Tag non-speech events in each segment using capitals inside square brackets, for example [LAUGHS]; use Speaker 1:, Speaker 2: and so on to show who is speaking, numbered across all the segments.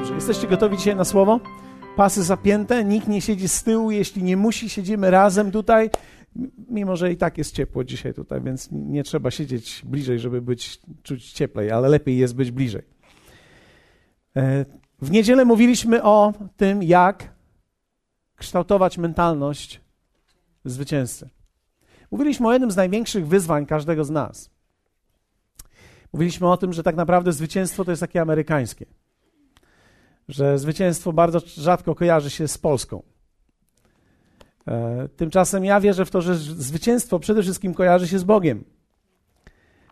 Speaker 1: Dobrze, jesteście gotowi dzisiaj na słowo? Pasy zapięte, nikt nie siedzi z tyłu, jeśli nie musi, siedzimy razem tutaj. Mimo, że i tak jest ciepło dzisiaj tutaj, więc nie trzeba siedzieć bliżej, żeby być, czuć cieplej, ale lepiej jest być bliżej. E, w niedzielę mówiliśmy o tym, jak kształtować mentalność zwycięzcy. Mówiliśmy o jednym z największych wyzwań każdego z nas. Mówiliśmy o tym, że tak naprawdę zwycięstwo to jest takie amerykańskie że zwycięstwo bardzo rzadko kojarzy się z Polską. E, tymczasem ja wierzę w to, że zwycięstwo przede wszystkim kojarzy się z Bogiem.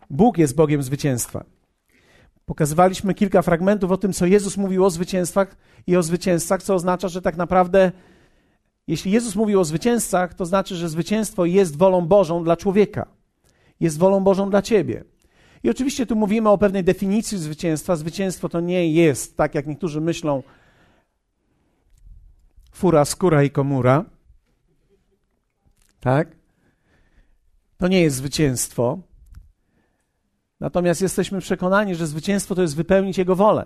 Speaker 1: Bóg jest Bogiem zwycięstwa. Pokazywaliśmy kilka fragmentów o tym, co Jezus mówił o zwycięstwach i o zwycięzcach, co oznacza, że tak naprawdę, jeśli Jezus mówił o zwycięzcach, to znaczy, że zwycięstwo jest wolą Bożą dla człowieka, jest wolą Bożą dla ciebie. I oczywiście tu mówimy o pewnej definicji zwycięstwa. Zwycięstwo to nie jest, tak jak niektórzy myślą, fura, skóra i komura. Tak? To nie jest zwycięstwo. Natomiast jesteśmy przekonani, że zwycięstwo to jest wypełnić Jego wolę.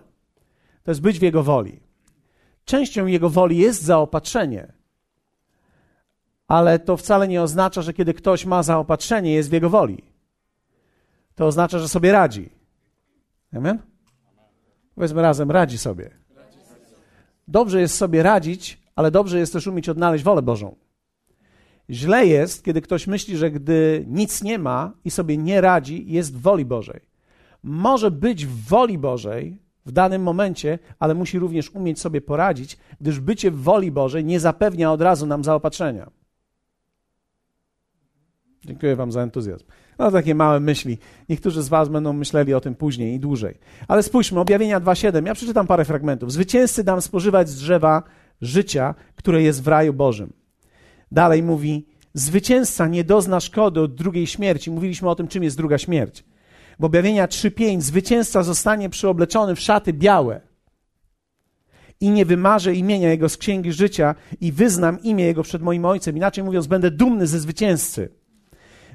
Speaker 1: To jest być w Jego woli. Częścią Jego woli jest zaopatrzenie, ale to wcale nie oznacza, że kiedy ktoś ma zaopatrzenie, jest w Jego woli to oznacza, że sobie radzi. Amen? Powiedzmy razem, radzi sobie. Dobrze jest sobie radzić, ale dobrze jest też umieć odnaleźć wolę Bożą. Źle jest, kiedy ktoś myśli, że gdy nic nie ma i sobie nie radzi, jest w woli Bożej. Może być w woli Bożej w danym momencie, ale musi również umieć sobie poradzić, gdyż bycie w woli Bożej nie zapewnia od razu nam zaopatrzenia. Dziękuję Wam za entuzjazm. No takie małe myśli. Niektórzy z Was będą myśleli o tym później i dłużej. Ale spójrzmy, objawienia 2.7. Ja przeczytam parę fragmentów. Zwycięzcy dam spożywać z drzewa życia, które jest w raju Bożym. Dalej mówi, zwycięzca nie dozna szkody od drugiej śmierci. Mówiliśmy o tym, czym jest druga śmierć. W objawienia 3.5 zwycięzca zostanie przyobleczony w szaty białe i nie wymarzę imienia Jego z księgi życia i wyznam imię Jego przed moim Ojcem. Inaczej mówiąc, będę dumny ze zwycięzcy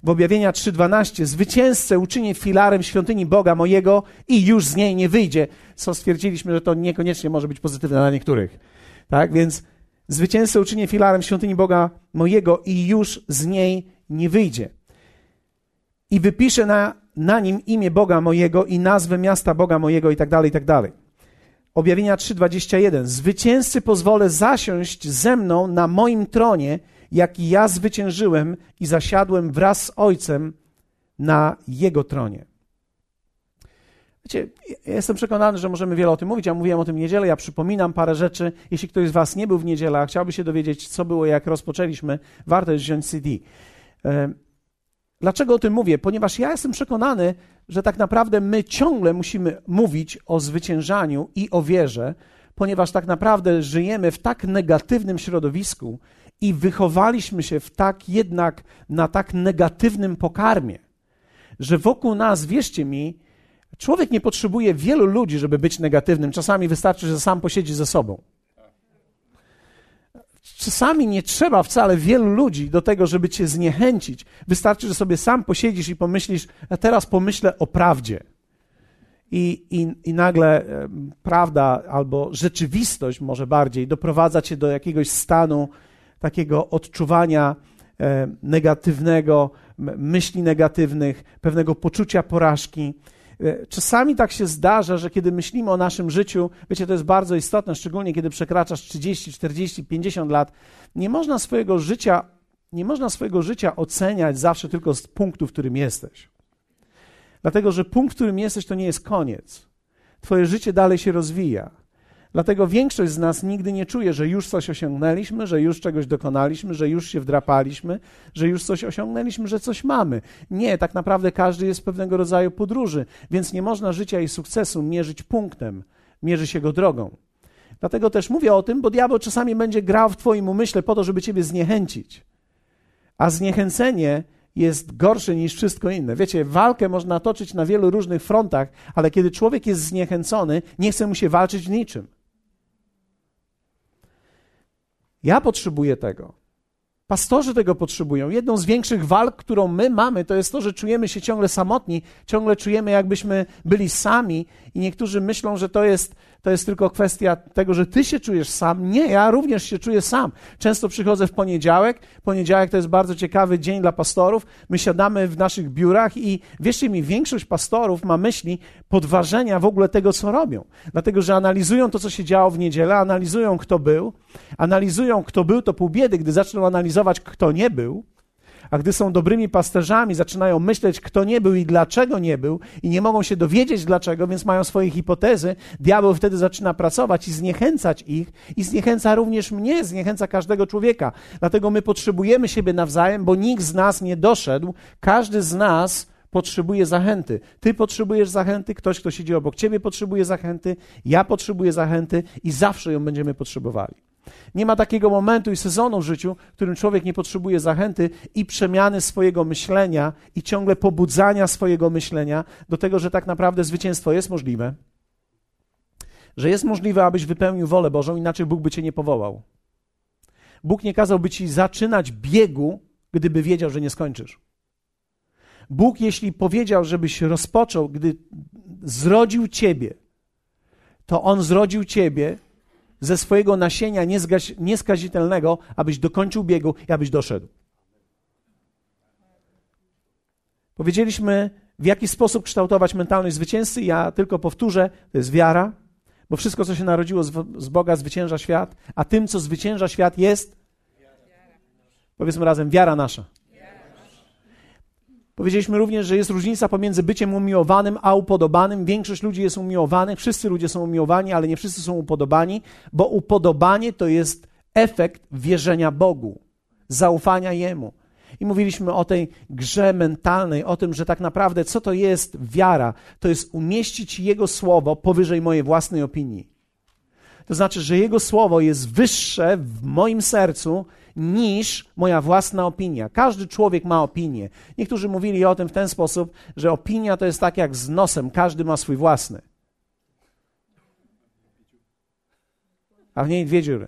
Speaker 1: w objawienia 3:12 zwycięzcę uczynię filarem świątyni Boga mojego i już z niej nie wyjdzie. Co stwierdziliśmy, że to niekoniecznie może być pozytywne dla niektórych. Tak, więc zwycięzcę uczynię filarem świątyni Boga mojego i już z niej nie wyjdzie. I wypiszę na, na nim imię Boga mojego i nazwę miasta Boga mojego i tak dalej, i tak dalej. Objawienia 3:21 Zwycięzcy pozwolę zasiąść ze mną na moim tronie jak i ja zwyciężyłem i zasiadłem wraz z Ojcem na Jego tronie. Wiecie, ja jestem przekonany, że możemy wiele o tym mówić. Ja mówiłem o tym niedzielę, ja przypominam parę rzeczy. Jeśli ktoś z Was nie był w niedzielę, a chciałby się dowiedzieć, co było, jak rozpoczęliśmy, warto jest wziąć CD. E, dlaczego o tym mówię? Ponieważ ja jestem przekonany, że tak naprawdę my ciągle musimy mówić o zwyciężaniu i o wierze, ponieważ tak naprawdę żyjemy w tak negatywnym środowisku i wychowaliśmy się w tak jednak na tak negatywnym pokarmie, że wokół nas, wierzcie mi, człowiek nie potrzebuje wielu ludzi, żeby być negatywnym. Czasami wystarczy, że sam posiedzi ze sobą. Czasami nie trzeba wcale wielu ludzi do tego, żeby cię zniechęcić. Wystarczy, że sobie sam posiedzisz i pomyślisz, a teraz pomyślę o prawdzie. I, i, i nagle prawda albo rzeczywistość może bardziej doprowadza cię do jakiegoś stanu takiego odczuwania e, negatywnego, myśli negatywnych, pewnego poczucia porażki. E, czasami tak się zdarza, że kiedy myślimy o naszym życiu, wiecie, to jest bardzo istotne, szczególnie kiedy przekraczasz 30, 40, 50 lat, nie można swojego życia, nie można swojego życia oceniać zawsze tylko z punktu, w którym jesteś. Dlatego, że punkt, w którym jesteś, to nie jest koniec. Twoje życie dalej się rozwija. Dlatego większość z nas nigdy nie czuje, że już coś osiągnęliśmy, że już czegoś dokonaliśmy, że już się wdrapaliśmy, że już coś osiągnęliśmy, że coś mamy. Nie, tak naprawdę każdy jest pewnego rodzaju podróży, więc nie można życia i sukcesu mierzyć punktem, mierzy się go drogą. Dlatego też mówię o tym, bo diabeł czasami będzie grał w Twoim umyśle po to, żeby Ciebie zniechęcić. A zniechęcenie jest gorsze niż wszystko inne. Wiecie, walkę można toczyć na wielu różnych frontach, ale kiedy człowiek jest zniechęcony, nie chce mu się walczyć niczym. Ja potrzebuję tego. Pastorzy tego potrzebują. Jedną z większych walk, którą my mamy, to jest to, że czujemy się ciągle samotni, ciągle czujemy, jakbyśmy byli sami, i niektórzy myślą, że to jest to jest tylko kwestia tego, że ty się czujesz sam. Nie, ja również się czuję sam. Często przychodzę w poniedziałek. Poniedziałek to jest bardzo ciekawy dzień dla pastorów. My siadamy w naszych biurach i wierzcie mi, większość pastorów ma myśli podważenia w ogóle tego, co robią. Dlatego, że analizują to, co się działo w niedzielę, analizują, kto był, analizują, kto był, to pół biedy, gdy zaczną analizować, kto nie był a gdy są dobrymi pasterzami, zaczynają myśleć, kto nie był i dlaczego nie był, i nie mogą się dowiedzieć dlaczego, więc mają swoje hipotezy, diabeł wtedy zaczyna pracować i zniechęcać ich, i zniechęca również mnie, zniechęca każdego człowieka. Dlatego my potrzebujemy siebie nawzajem, bo nikt z nas nie doszedł, każdy z nas potrzebuje zachęty. Ty potrzebujesz zachęty, ktoś, kto siedzi obok ciebie, potrzebuje zachęty, ja potrzebuję zachęty i zawsze ją będziemy potrzebowali. Nie ma takiego momentu i sezonu w życiu, w którym człowiek nie potrzebuje zachęty i przemiany swojego myślenia i ciągle pobudzania swojego myślenia do tego, że tak naprawdę zwycięstwo jest możliwe, że jest możliwe, abyś wypełnił wolę Bożą, inaczej Bóg by cię nie powołał. Bóg nie kazałby ci zaczynać biegu, gdyby wiedział, że nie skończysz. Bóg, jeśli powiedział, żebyś rozpoczął, gdy zrodził ciebie, to On zrodził ciebie ze swojego nasienia nieskazitelnego, abyś dokończył biegu i abyś doszedł. Powiedzieliśmy, w jaki sposób kształtować mentalność zwycięzcy. Ja tylko powtórzę, to jest wiara, bo wszystko, co się narodziło z, Boga, zwycięża świat, a tym, co zwycięża świat, jest, powiedzmy razem, wiara nasza. Powiedzieliśmy również, że jest różnica pomiędzy byciem umiłowanym a upodobanym. Większość ludzi jest umiłowanych, wszyscy ludzie są umiłowani, ale nie wszyscy są upodobani, bo upodobanie to jest efekt wierzenia Bogu, zaufania Jemu. I mówiliśmy o tej grze mentalnej, o tym, że tak naprawdę co to jest wiara? To jest umieścić Jego słowo powyżej mojej własnej opinii. To znaczy, że Jego słowo jest wyższe w moim sercu niż moja własna opinia. Każdy człowiek ma opinię. Niektórzy mówili o tym w ten sposób, że opinia to jest tak jak z nosem, każdy ma swój własny. A w niej dwie dziury.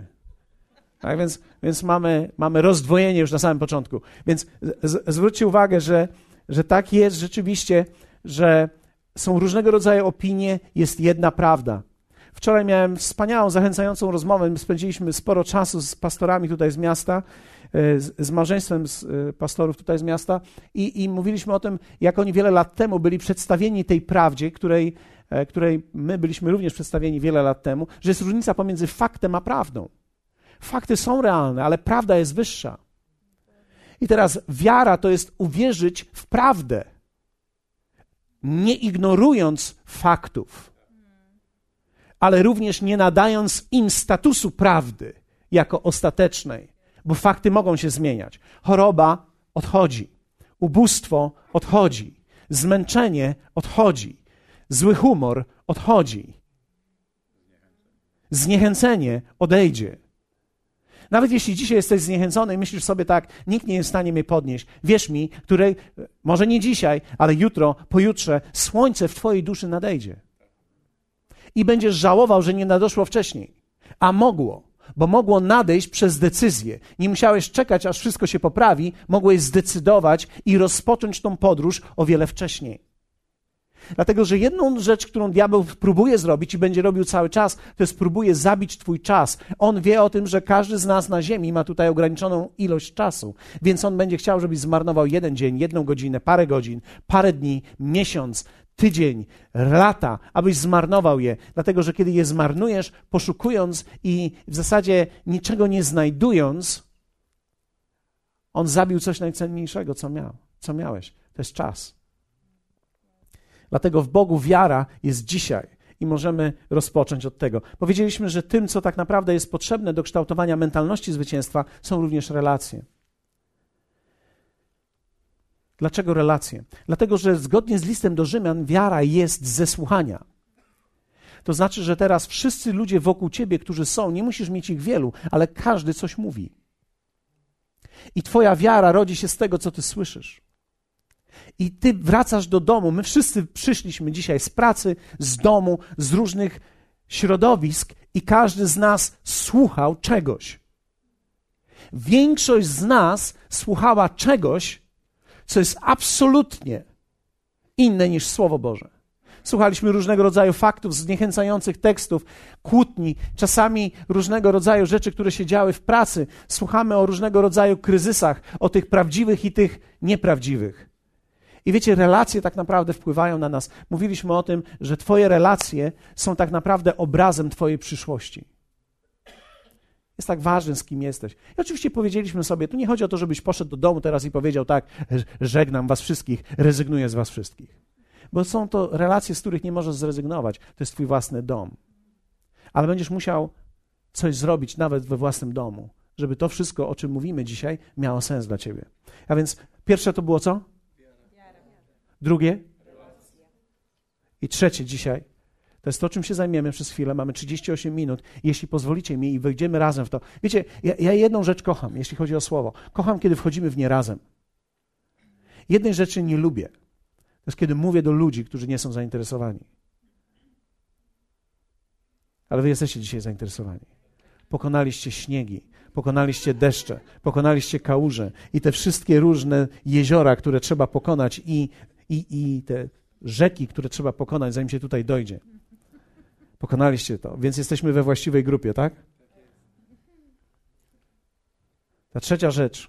Speaker 1: Tak więc, więc mamy, mamy rozdwojenie już na samym początku. Więc z, zwróćcie uwagę, że, że tak jest rzeczywiście, że są różnego rodzaju opinie, jest jedna prawda. Wczoraj miałem wspaniałą, zachęcającą rozmowę. Spędziliśmy sporo czasu z pastorami tutaj z miasta, e, z, z małżeństwem z e, pastorów tutaj z miasta i, i mówiliśmy o tym, jak oni wiele lat temu byli przedstawieni tej prawdzie, której, e, której my byliśmy również przedstawieni wiele lat temu, że jest różnica pomiędzy faktem a prawdą. Fakty są realne, ale prawda jest wyższa. I teraz wiara to jest uwierzyć w prawdę, nie ignorując faktów ale również nie nadając im statusu prawdy jako ostatecznej, bo fakty mogą się zmieniać. Choroba odchodzi, ubóstwo odchodzi, zmęczenie odchodzi, zły humor odchodzi, zniechęcenie odejdzie. Nawet jeśli dzisiaj jesteś zniechęcony i myślisz sobie tak, nikt nie jest w stanie mnie podnieść, wierz mi, której, może nie dzisiaj, ale jutro, pojutrze, słońce w twojej duszy nadejdzie i będziesz żałował, że nie nadoszło wcześniej. A mogło, bo mogło nadejść przez decyzję. Nie musiałeś czekać, aż wszystko się poprawi, mogłeś zdecydować i rozpocząć tą podróż o wiele wcześniej. Dlatego, że jedną rzecz, którą diabeł próbuje zrobić i będzie robił cały czas, to jest próbuje zabić Twój czas. On wie o tym, że każdy z nas na Ziemi ma tutaj ograniczoną ilość czasu, więc on będzie chciał, żebyś zmarnował jeden dzień, jedną godzinę, parę godzin, parę dni, miesiąc, tydzień, lata, abyś zmarnował je, dlatego że kiedy je zmarnujesz, poszukując i w zasadzie niczego nie znajdując, on zabił coś najcenniejszego, co miał, co miałeś. To jest czas. Dlatego w Bogu wiara jest dzisiaj i możemy rozpocząć od tego. Powiedzieliśmy, że tym, co tak naprawdę jest potrzebne do kształtowania mentalności zwycięstwa, są również relacje. Dlaczego relacje? Dlatego, że zgodnie z listem do Rzymian wiara jest ze słuchania. To znaczy, że teraz wszyscy ludzie wokół ciebie, którzy są, nie musisz mieć ich wielu, ale każdy coś mówi. I twoja wiara rodzi się z tego, co ty słyszysz. I ty wracasz do domu. My wszyscy przyszliśmy dzisiaj z pracy, z domu, z różnych środowisk i każdy z nas słuchał czegoś. Większość z nas słuchała czegoś, co jest absolutnie inne niż Słowo Boże. Słuchaliśmy różnego rodzaju faktów, zniechęcających tekstów, kłótni, czasami różnego rodzaju rzeczy, które się działy w pracy. Słuchamy o różnego rodzaju kryzysach, o tych prawdziwych i tych nieprawdziwych. I wiecie, relacje tak naprawdę wpływają na nas. Mówiliśmy o tym, że Twoje relacje są tak naprawdę obrazem Twojej przyszłości. Jest tak ważne, z kim jesteś. I oczywiście powiedzieliśmy sobie, tu nie chodzi o to, żebyś poszedł do domu teraz i powiedział tak, żegnam was wszystkich, rezygnuję z was wszystkich. Bo są to relacje, z których nie możesz zrezygnować. To jest twój własny dom. Ale będziesz musiał coś zrobić nawet we własnym domu, żeby to wszystko, o czym mówimy dzisiaj, miało sens dla ciebie. A więc pierwsze to było co? Drugie? I trzecie dzisiaj to jest to, czym się zajmiemy przez chwilę. Mamy 38 minut. Jeśli pozwolicie mi i wejdziemy razem w to. Wiecie, ja, ja jedną rzecz kocham, jeśli chodzi o słowo. Kocham, kiedy wchodzimy w nie razem. Jednej rzeczy nie lubię. To jest, kiedy mówię do ludzi, którzy nie są zainteresowani. Ale wy jesteście dzisiaj zainteresowani. Pokonaliście śniegi, pokonaliście deszcze, pokonaliście kałuże i te wszystkie różne jeziora, które trzeba pokonać i, i, i te rzeki, które trzeba pokonać, zanim się tutaj dojdzie. Pokonaliście to, więc jesteśmy we właściwej grupie, tak? Ta trzecia rzecz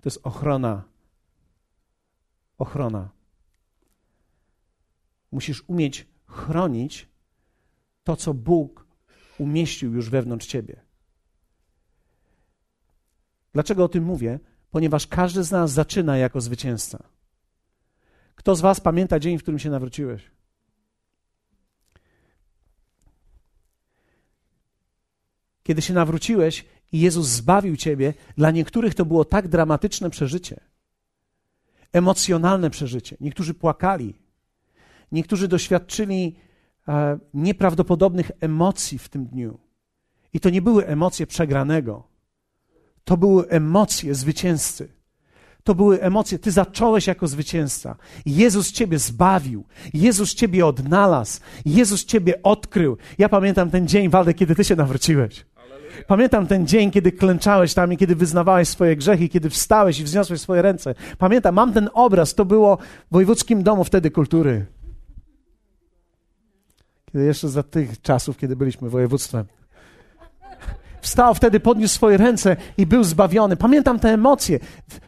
Speaker 1: to jest ochrona. Ochrona. Musisz umieć chronić to, co Bóg umieścił już wewnątrz ciebie. Dlaczego o tym mówię? Ponieważ każdy z nas zaczyna jako zwycięzca. Kto z Was pamięta dzień, w którym się nawróciłeś? Kiedy się nawróciłeś i Jezus zbawił ciebie, dla niektórych to było tak dramatyczne przeżycie, emocjonalne przeżycie. Niektórzy płakali, niektórzy doświadczyli e, nieprawdopodobnych emocji w tym dniu. I to nie były emocje przegranego, to były emocje zwycięzcy. To były emocje. Ty zacząłeś jako zwycięzca. Jezus ciebie zbawił. Jezus ciebie odnalazł. Jezus ciebie odkrył. Ja pamiętam ten dzień, Waldek, kiedy ty się nawróciłeś. Pamiętam ten dzień, kiedy klęczałeś tam i kiedy wyznawałeś swoje grzechy, kiedy wstałeś i wzniosłeś swoje ręce. Pamiętam, mam ten obraz, to było w Wojewódzkim Domu wtedy Kultury. Kiedy jeszcze za tych czasów, kiedy byliśmy województwem. Wstał wtedy, podniósł swoje ręce i był zbawiony. Pamiętam te emocje.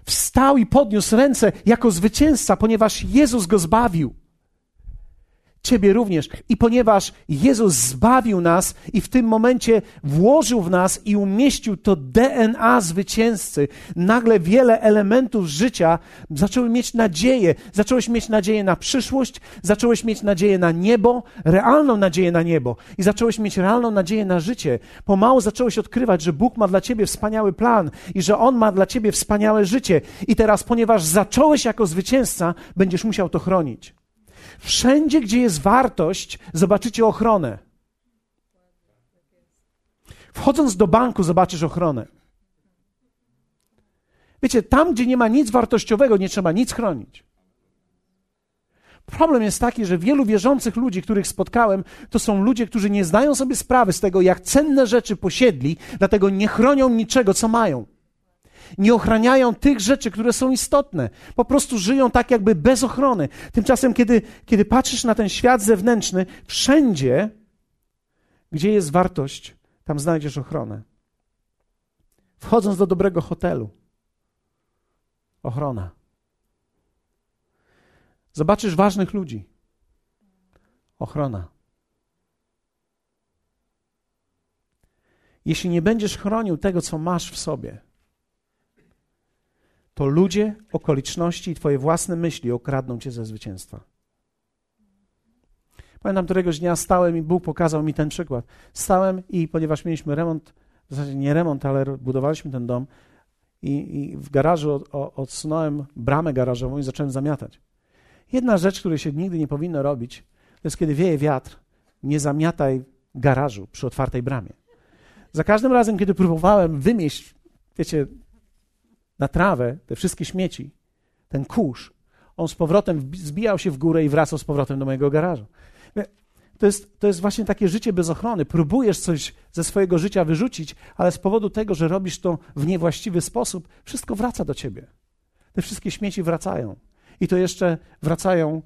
Speaker 1: Wstał i podniósł ręce jako zwycięzca, ponieważ Jezus go zbawił. Ciebie również. I ponieważ Jezus zbawił nas i w tym momencie włożył w nas i umieścił to DNA zwycięzcy, nagle wiele elementów życia zaczęły mieć nadzieję. Zacząłeś mieć nadzieję na przyszłość, zacząłeś mieć nadzieję na niebo, realną nadzieję na niebo i zacząłeś mieć realną nadzieję na życie. Pomału zacząłeś odkrywać, że Bóg ma dla ciebie wspaniały plan i że On ma dla ciebie wspaniałe życie. I teraz, ponieważ zacząłeś jako zwycięzca, będziesz musiał to chronić. Wszędzie, gdzie jest wartość, zobaczycie ochronę. Wchodząc do banku, zobaczysz ochronę. Wiecie, tam, gdzie nie ma nic wartościowego, nie trzeba nic chronić. Problem jest taki, że wielu wierzących ludzi, których spotkałem, to są ludzie, którzy nie zdają sobie sprawy z tego, jak cenne rzeczy posiedli, dlatego nie chronią niczego, co mają nie ochraniają tych rzeczy, które są istotne. Po prostu żyją tak jakby bez ochrony. Tymczasem, kiedy, kiedy patrzysz na ten świat zewnętrzny, wszędzie, gdzie jest wartość, tam znajdziesz ochronę. Wchodząc do dobrego hotelu, ochrona. Zobaczysz ważnych ludzi, ochrona. Jeśli nie będziesz chronił tego, co masz w sobie, to ludzie, okoliczności i Twoje własne myśli okradną Cię ze zwycięstwa. Pamiętam któregoś dnia stałem i Bóg pokazał mi ten przykład. Stałem i ponieważ mieliśmy remont, w zasadzie nie remont, ale budowaliśmy ten dom i, i w garażu od, odsunąłem bramę garażową i zacząłem zamiatać. Jedna rzecz, której się nigdy nie powinno robić, to jest kiedy wieje wiatr, nie zamiataj garażu przy otwartej bramie. Za każdym razem, kiedy próbowałem wymieść, wiecie, na trawę te wszystkie śmieci, ten kurz, on z powrotem zbijał się w górę i wracał z powrotem do mojego garażu. To jest, to jest właśnie takie życie bez ochrony. Próbujesz coś ze swojego życia wyrzucić, ale z powodu tego, że robisz to w niewłaściwy sposób, wszystko wraca do ciebie. Te wszystkie śmieci wracają. I to jeszcze wracają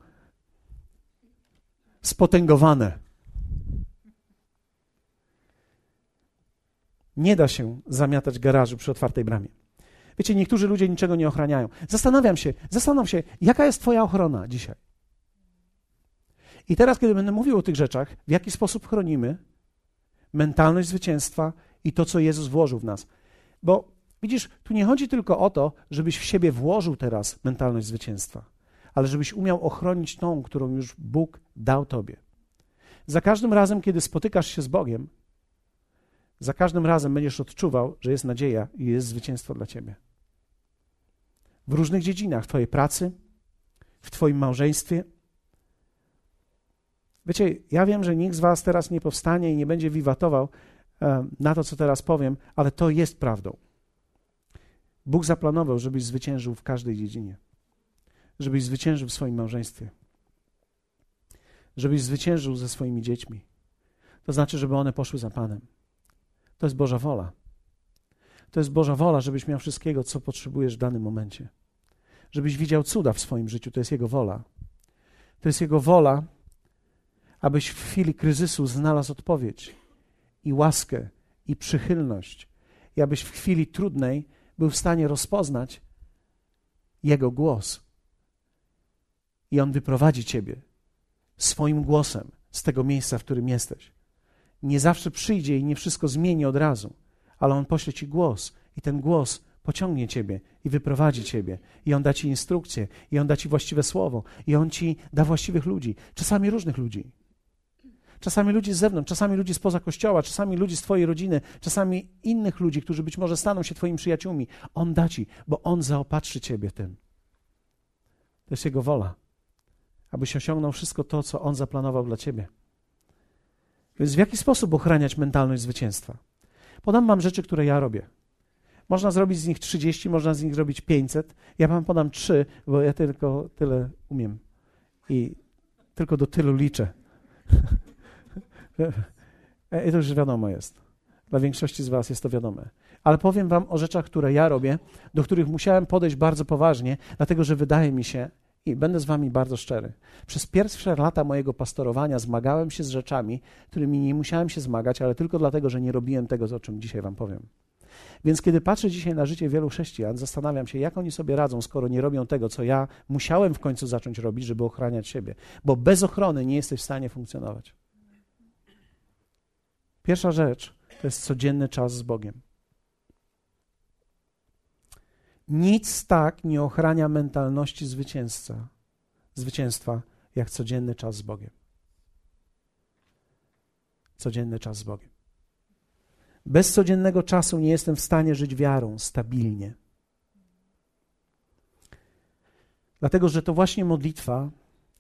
Speaker 1: spotęgowane. Nie da się zamiatać garażu przy otwartej bramie. Wiecie, niektórzy ludzie niczego nie ochraniają. Zastanawiam się, zastanów się, jaka jest Twoja ochrona dzisiaj? I teraz, kiedy będę mówił o tych rzeczach, w jaki sposób chronimy mentalność zwycięstwa i to, co Jezus włożył w nas. Bo widzisz, tu nie chodzi tylko o to, żebyś w siebie włożył teraz mentalność zwycięstwa, ale żebyś umiał ochronić tą, którą już Bóg dał Tobie. Za każdym razem, kiedy spotykasz się z Bogiem, za każdym razem będziesz odczuwał, że jest nadzieja i jest zwycięstwo dla Ciebie. W różnych dziedzinach, w Twojej pracy, w Twoim małżeństwie, Wiecie, ja wiem, że nikt z Was teraz nie powstanie i nie będzie wiwatował na to, co teraz powiem, ale to jest prawdą. Bóg zaplanował, żebyś zwyciężył w każdej dziedzinie. Żebyś zwyciężył w swoim małżeństwie. Żebyś zwyciężył ze swoimi dziećmi. To znaczy, żeby one poszły za Panem. To jest Boża wola. To jest Boża wola, żebyś miał wszystkiego, co potrzebujesz w danym momencie. Żebyś widział cuda w swoim życiu. To jest Jego wola. To jest Jego wola, abyś w chwili kryzysu znalazł odpowiedź i łaskę i przychylność, i abyś w chwili trudnej był w stanie rozpoznać Jego głos. I On wyprowadzi Ciebie swoim głosem z tego miejsca, w którym jesteś. Nie zawsze przyjdzie i nie wszystko zmieni od razu, ale On pośle Ci głos i ten głos pociągnie Ciebie i wyprowadzi Ciebie. I On da Ci instrukcję, i On da Ci właściwe słowo, i On Ci da właściwych ludzi, czasami różnych ludzi. Czasami ludzi z zewnątrz, czasami ludzi spoza kościoła, czasami ludzi z Twojej rodziny, czasami innych ludzi, którzy być może staną się Twoimi przyjaciółmi. On da Ci, bo On zaopatrzy Ciebie tym. To jest Jego wola, abyś osiągnął wszystko to, co On zaplanował dla Ciebie. Więc w jaki sposób ochraniać mentalność zwycięstwa? Podam Wam rzeczy, które ja robię. Można zrobić z nich 30, można z nich zrobić 500. Ja Wam podam trzy, bo ja tylko tyle umiem i tylko do tylu liczę. I [LAUGHS] to już wiadomo jest. Dla większości z Was jest to wiadome. Ale powiem Wam o rzeczach, które ja robię, do których musiałem podejść bardzo poważnie, dlatego że wydaje mi się, i będę z Wami bardzo szczery, przez pierwsze lata mojego pastorowania zmagałem się z rzeczami, którymi nie musiałem się zmagać, ale tylko dlatego, że nie robiłem tego, o czym dzisiaj Wam powiem. Więc kiedy patrzę dzisiaj na życie wielu chrześcijan, zastanawiam się, jak oni sobie radzą, skoro nie robią tego, co ja musiałem w końcu zacząć robić, żeby ochraniać siebie. Bo bez ochrony nie jesteś w stanie funkcjonować. Pierwsza rzecz to jest codzienny czas z Bogiem. Nic tak nie ochrania mentalności zwycięzca, zwycięstwa, jak codzienny czas z Bogiem. Codzienny czas z Bogiem. Bez codziennego czasu nie jestem w stanie żyć wiarą stabilnie. Dlatego, że to właśnie modlitwa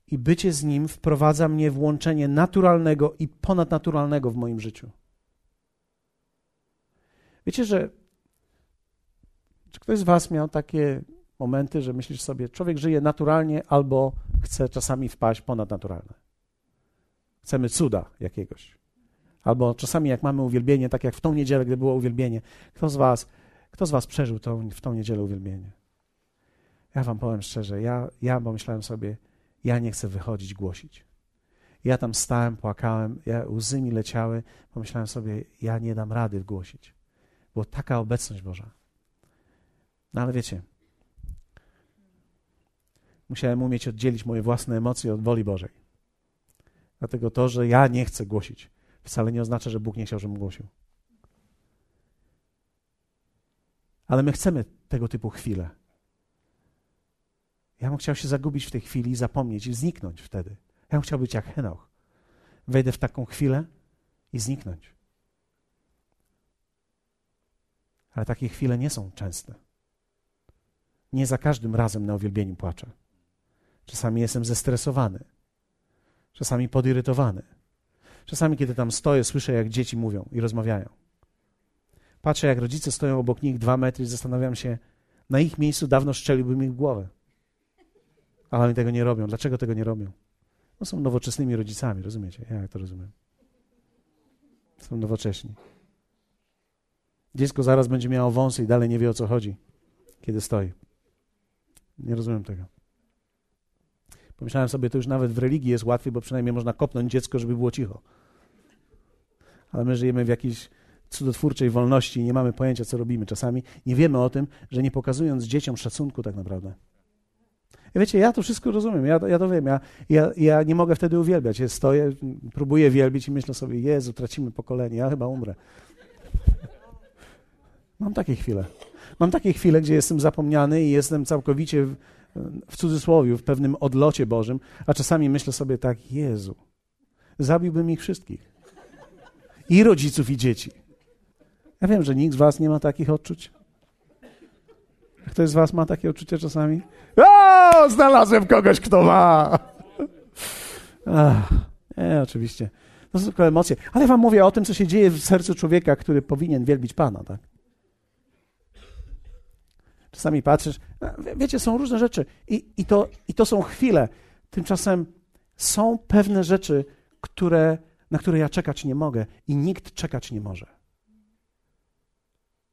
Speaker 1: i bycie z Nim wprowadza mnie w łączenie naturalnego i ponadnaturalnego w moim życiu. Wiecie, że czy ktoś z Was miał takie momenty, że myślisz sobie, człowiek żyje naturalnie albo chce czasami wpaść ponadnaturalne? Chcemy cuda jakiegoś. Albo czasami jak mamy uwielbienie, tak jak w tą niedzielę, gdy było uwielbienie, kto z Was, kto z was przeżył tą, w tą niedzielę uwielbienie? Ja wam powiem szczerze, ja, ja pomyślałem sobie, ja nie chcę wychodzić, głosić. Ja tam stałem, płakałem, ja, łzy mi leciały, pomyślałem sobie, ja nie dam rady głosić. Była taka obecność Boża. No ale wiecie, musiałem umieć oddzielić moje własne emocje od woli Bożej. Dlatego to, że ja nie chcę głosić, wcale nie oznacza, że Bóg nie chciał, żebym głosił. Ale my chcemy tego typu chwile. Ja bym chciał się zagubić w tej chwili, zapomnieć i zniknąć wtedy. Ja bym chciał być jak Henoch. Wejdę w taką chwilę i zniknąć. Ale takie chwile nie są częste. Nie za każdym razem na uwielbieniu płaczę. Czasami jestem zestresowany, czasami podirytowany. Czasami, kiedy tam stoję, słyszę, jak dzieci mówią i rozmawiają. Patrzę, jak rodzice stoją obok nich dwa metry i zastanawiam się, na ich miejscu dawno szczeliłbym ich w głowę. Ale oni tego nie robią. Dlaczego tego nie robią? No są nowoczesnymi rodzicami, rozumiecie? Ja to rozumiem. Są nowocześni. Dziecko zaraz będzie miało wąsy i dalej nie wie o co chodzi, kiedy stoi. Nie rozumiem tego. Pomyślałem sobie, to już nawet w religii jest łatwiej, bo przynajmniej można kopnąć dziecko, żeby było cicho. Ale my żyjemy w jakiejś cudotwórczej wolności i nie mamy pojęcia, co robimy. Czasami nie wiemy o tym, że nie pokazując dzieciom szacunku tak naprawdę. I wiecie, ja to wszystko rozumiem, ja, ja to wiem, ja, ja, ja nie mogę wtedy uwielbiać. Ja stoję, próbuję wielbić i myślę sobie, Jezu, tracimy pokolenie, ja chyba umrę. Mam takie chwile. Mam takie chwile, gdzie jestem zapomniany i jestem całkowicie w, w cudzysłowie, w pewnym odlocie Bożym, a czasami myślę sobie tak, Jezu, zabiłbym ich wszystkich. I rodziców, i dzieci. Ja wiem, że nikt z was nie ma takich odczuć. Ktoś z was ma takie odczucia czasami? O, znalazłem kogoś, kto ma. Ach, nie, oczywiście. To są tylko emocje. Ale wam mówię o tym, co się dzieje w sercu człowieka, który powinien wielbić Pana, tak? Czasami patrzysz, wiecie, są różne rzeczy i, i, to, i to są chwile. Tymczasem są pewne rzeczy, które, na które ja czekać nie mogę i nikt czekać nie może.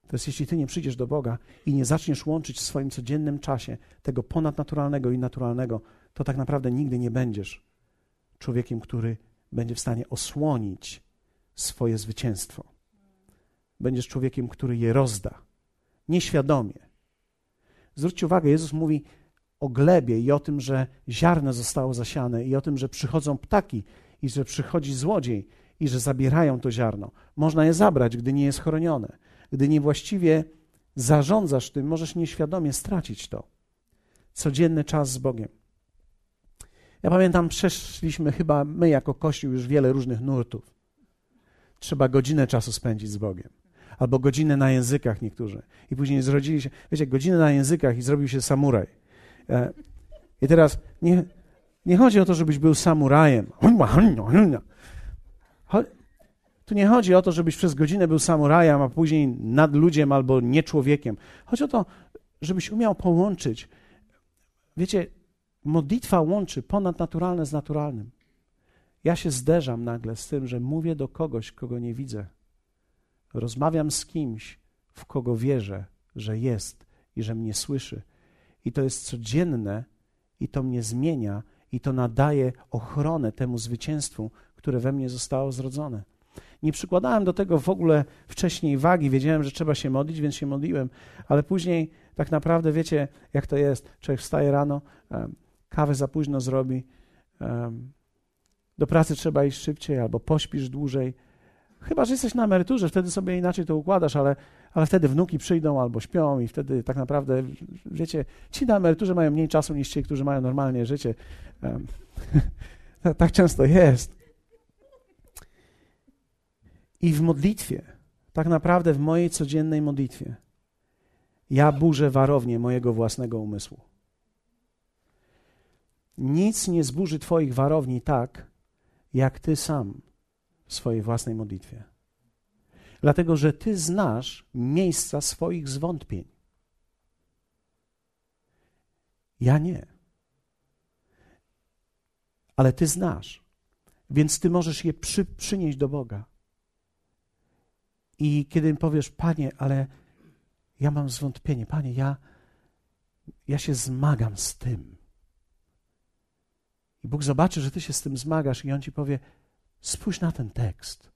Speaker 1: To jest, jeśli ty nie przyjdziesz do Boga i nie zaczniesz łączyć w swoim codziennym czasie tego ponadnaturalnego i naturalnego, to tak naprawdę nigdy nie będziesz człowiekiem, który będzie w stanie osłonić swoje zwycięstwo. Będziesz człowiekiem, który je rozda. Nieświadomie. Zwróćcie uwagę, Jezus mówi o glebie i o tym, że ziarno zostało zasiane i o tym, że przychodzą ptaki i że przychodzi złodziej i że zabierają to ziarno. Można je zabrać, gdy nie jest chronione. Gdy niewłaściwie zarządzasz tym, możesz nieświadomie stracić to. Codzienny czas z Bogiem. Ja pamiętam, przeszliśmy chyba my jako Kościół już wiele różnych nurtów. Trzeba godzinę czasu spędzić z Bogiem. Albo godzinę na językach niektórzy. I później zrodzili się, wiecie, godzinę na językach i zrobił się samuraj. E, I teraz nie, nie chodzi o to, żebyś był samurajem. Tu nie chodzi o to, żebyś przez godzinę był samurajem, a później nad ludziem albo nie człowiekiem. Chodzi o to, żebyś umiał połączyć. Wiecie, modlitwa łączy ponadnaturalne z naturalnym. Ja się zderzam nagle z tym, że mówię do kogoś, kogo nie widzę. Rozmawiam z kimś, w kogo wierzę, że jest i że mnie słyszy. I to jest codzienne, i to mnie zmienia, i to nadaje ochronę temu zwycięstwu, które we mnie zostało zrodzone. Nie przykładałem do tego w ogóle wcześniej wagi, wiedziałem, że trzeba się modlić, więc się modliłem, ale później tak naprawdę wiecie, jak to jest. Człowiek wstaje rano, kawę za późno zrobi, do pracy trzeba iść szybciej albo pośpisz dłużej. Chyba, że jesteś na emeryturze, wtedy sobie inaczej to układasz, ale, ale wtedy wnuki przyjdą albo śpią i wtedy tak naprawdę, wiecie, ci na emeryturze mają mniej czasu niż ci, którzy mają normalnie życie. [LAUGHS] tak często jest. I w modlitwie, tak naprawdę w mojej codziennej modlitwie, ja burzę warownię mojego własnego umysłu. Nic nie zburzy Twoich warowni tak, jak Ty sam w swojej własnej modlitwie. Dlatego, że Ty znasz miejsca swoich zwątpień. Ja nie. Ale Ty znasz, więc Ty możesz je przy, przynieść do Boga. I kiedy powiesz, Panie, ale ja mam zwątpienie, Panie, ja, ja się zmagam z tym. I Bóg zobaczy, że Ty się z tym zmagasz, i On ci powie: Spójrz na ten tekst.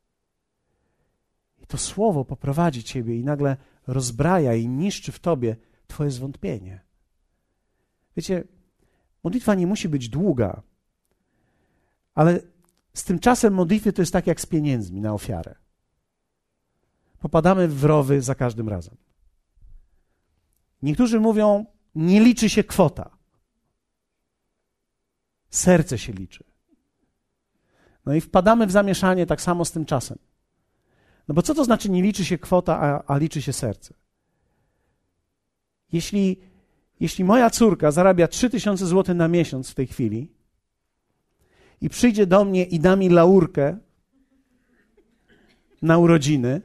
Speaker 1: I to słowo poprowadzi Ciebie i nagle rozbraja i niszczy w Tobie Twoje zwątpienie. Wiecie, modlitwa nie musi być długa, ale z tym czasem modlitwy to jest tak jak z pieniędzmi na ofiarę popadamy w rowy za każdym razem. Niektórzy mówią, nie liczy się kwota. Serce się liczy. No i wpadamy w zamieszanie tak samo z tym czasem. No bo co to znaczy nie liczy się kwota, a, a liczy się serce? Jeśli, jeśli moja córka zarabia 3000 zł na miesiąc w tej chwili i przyjdzie do mnie i da mi laurkę na urodziny,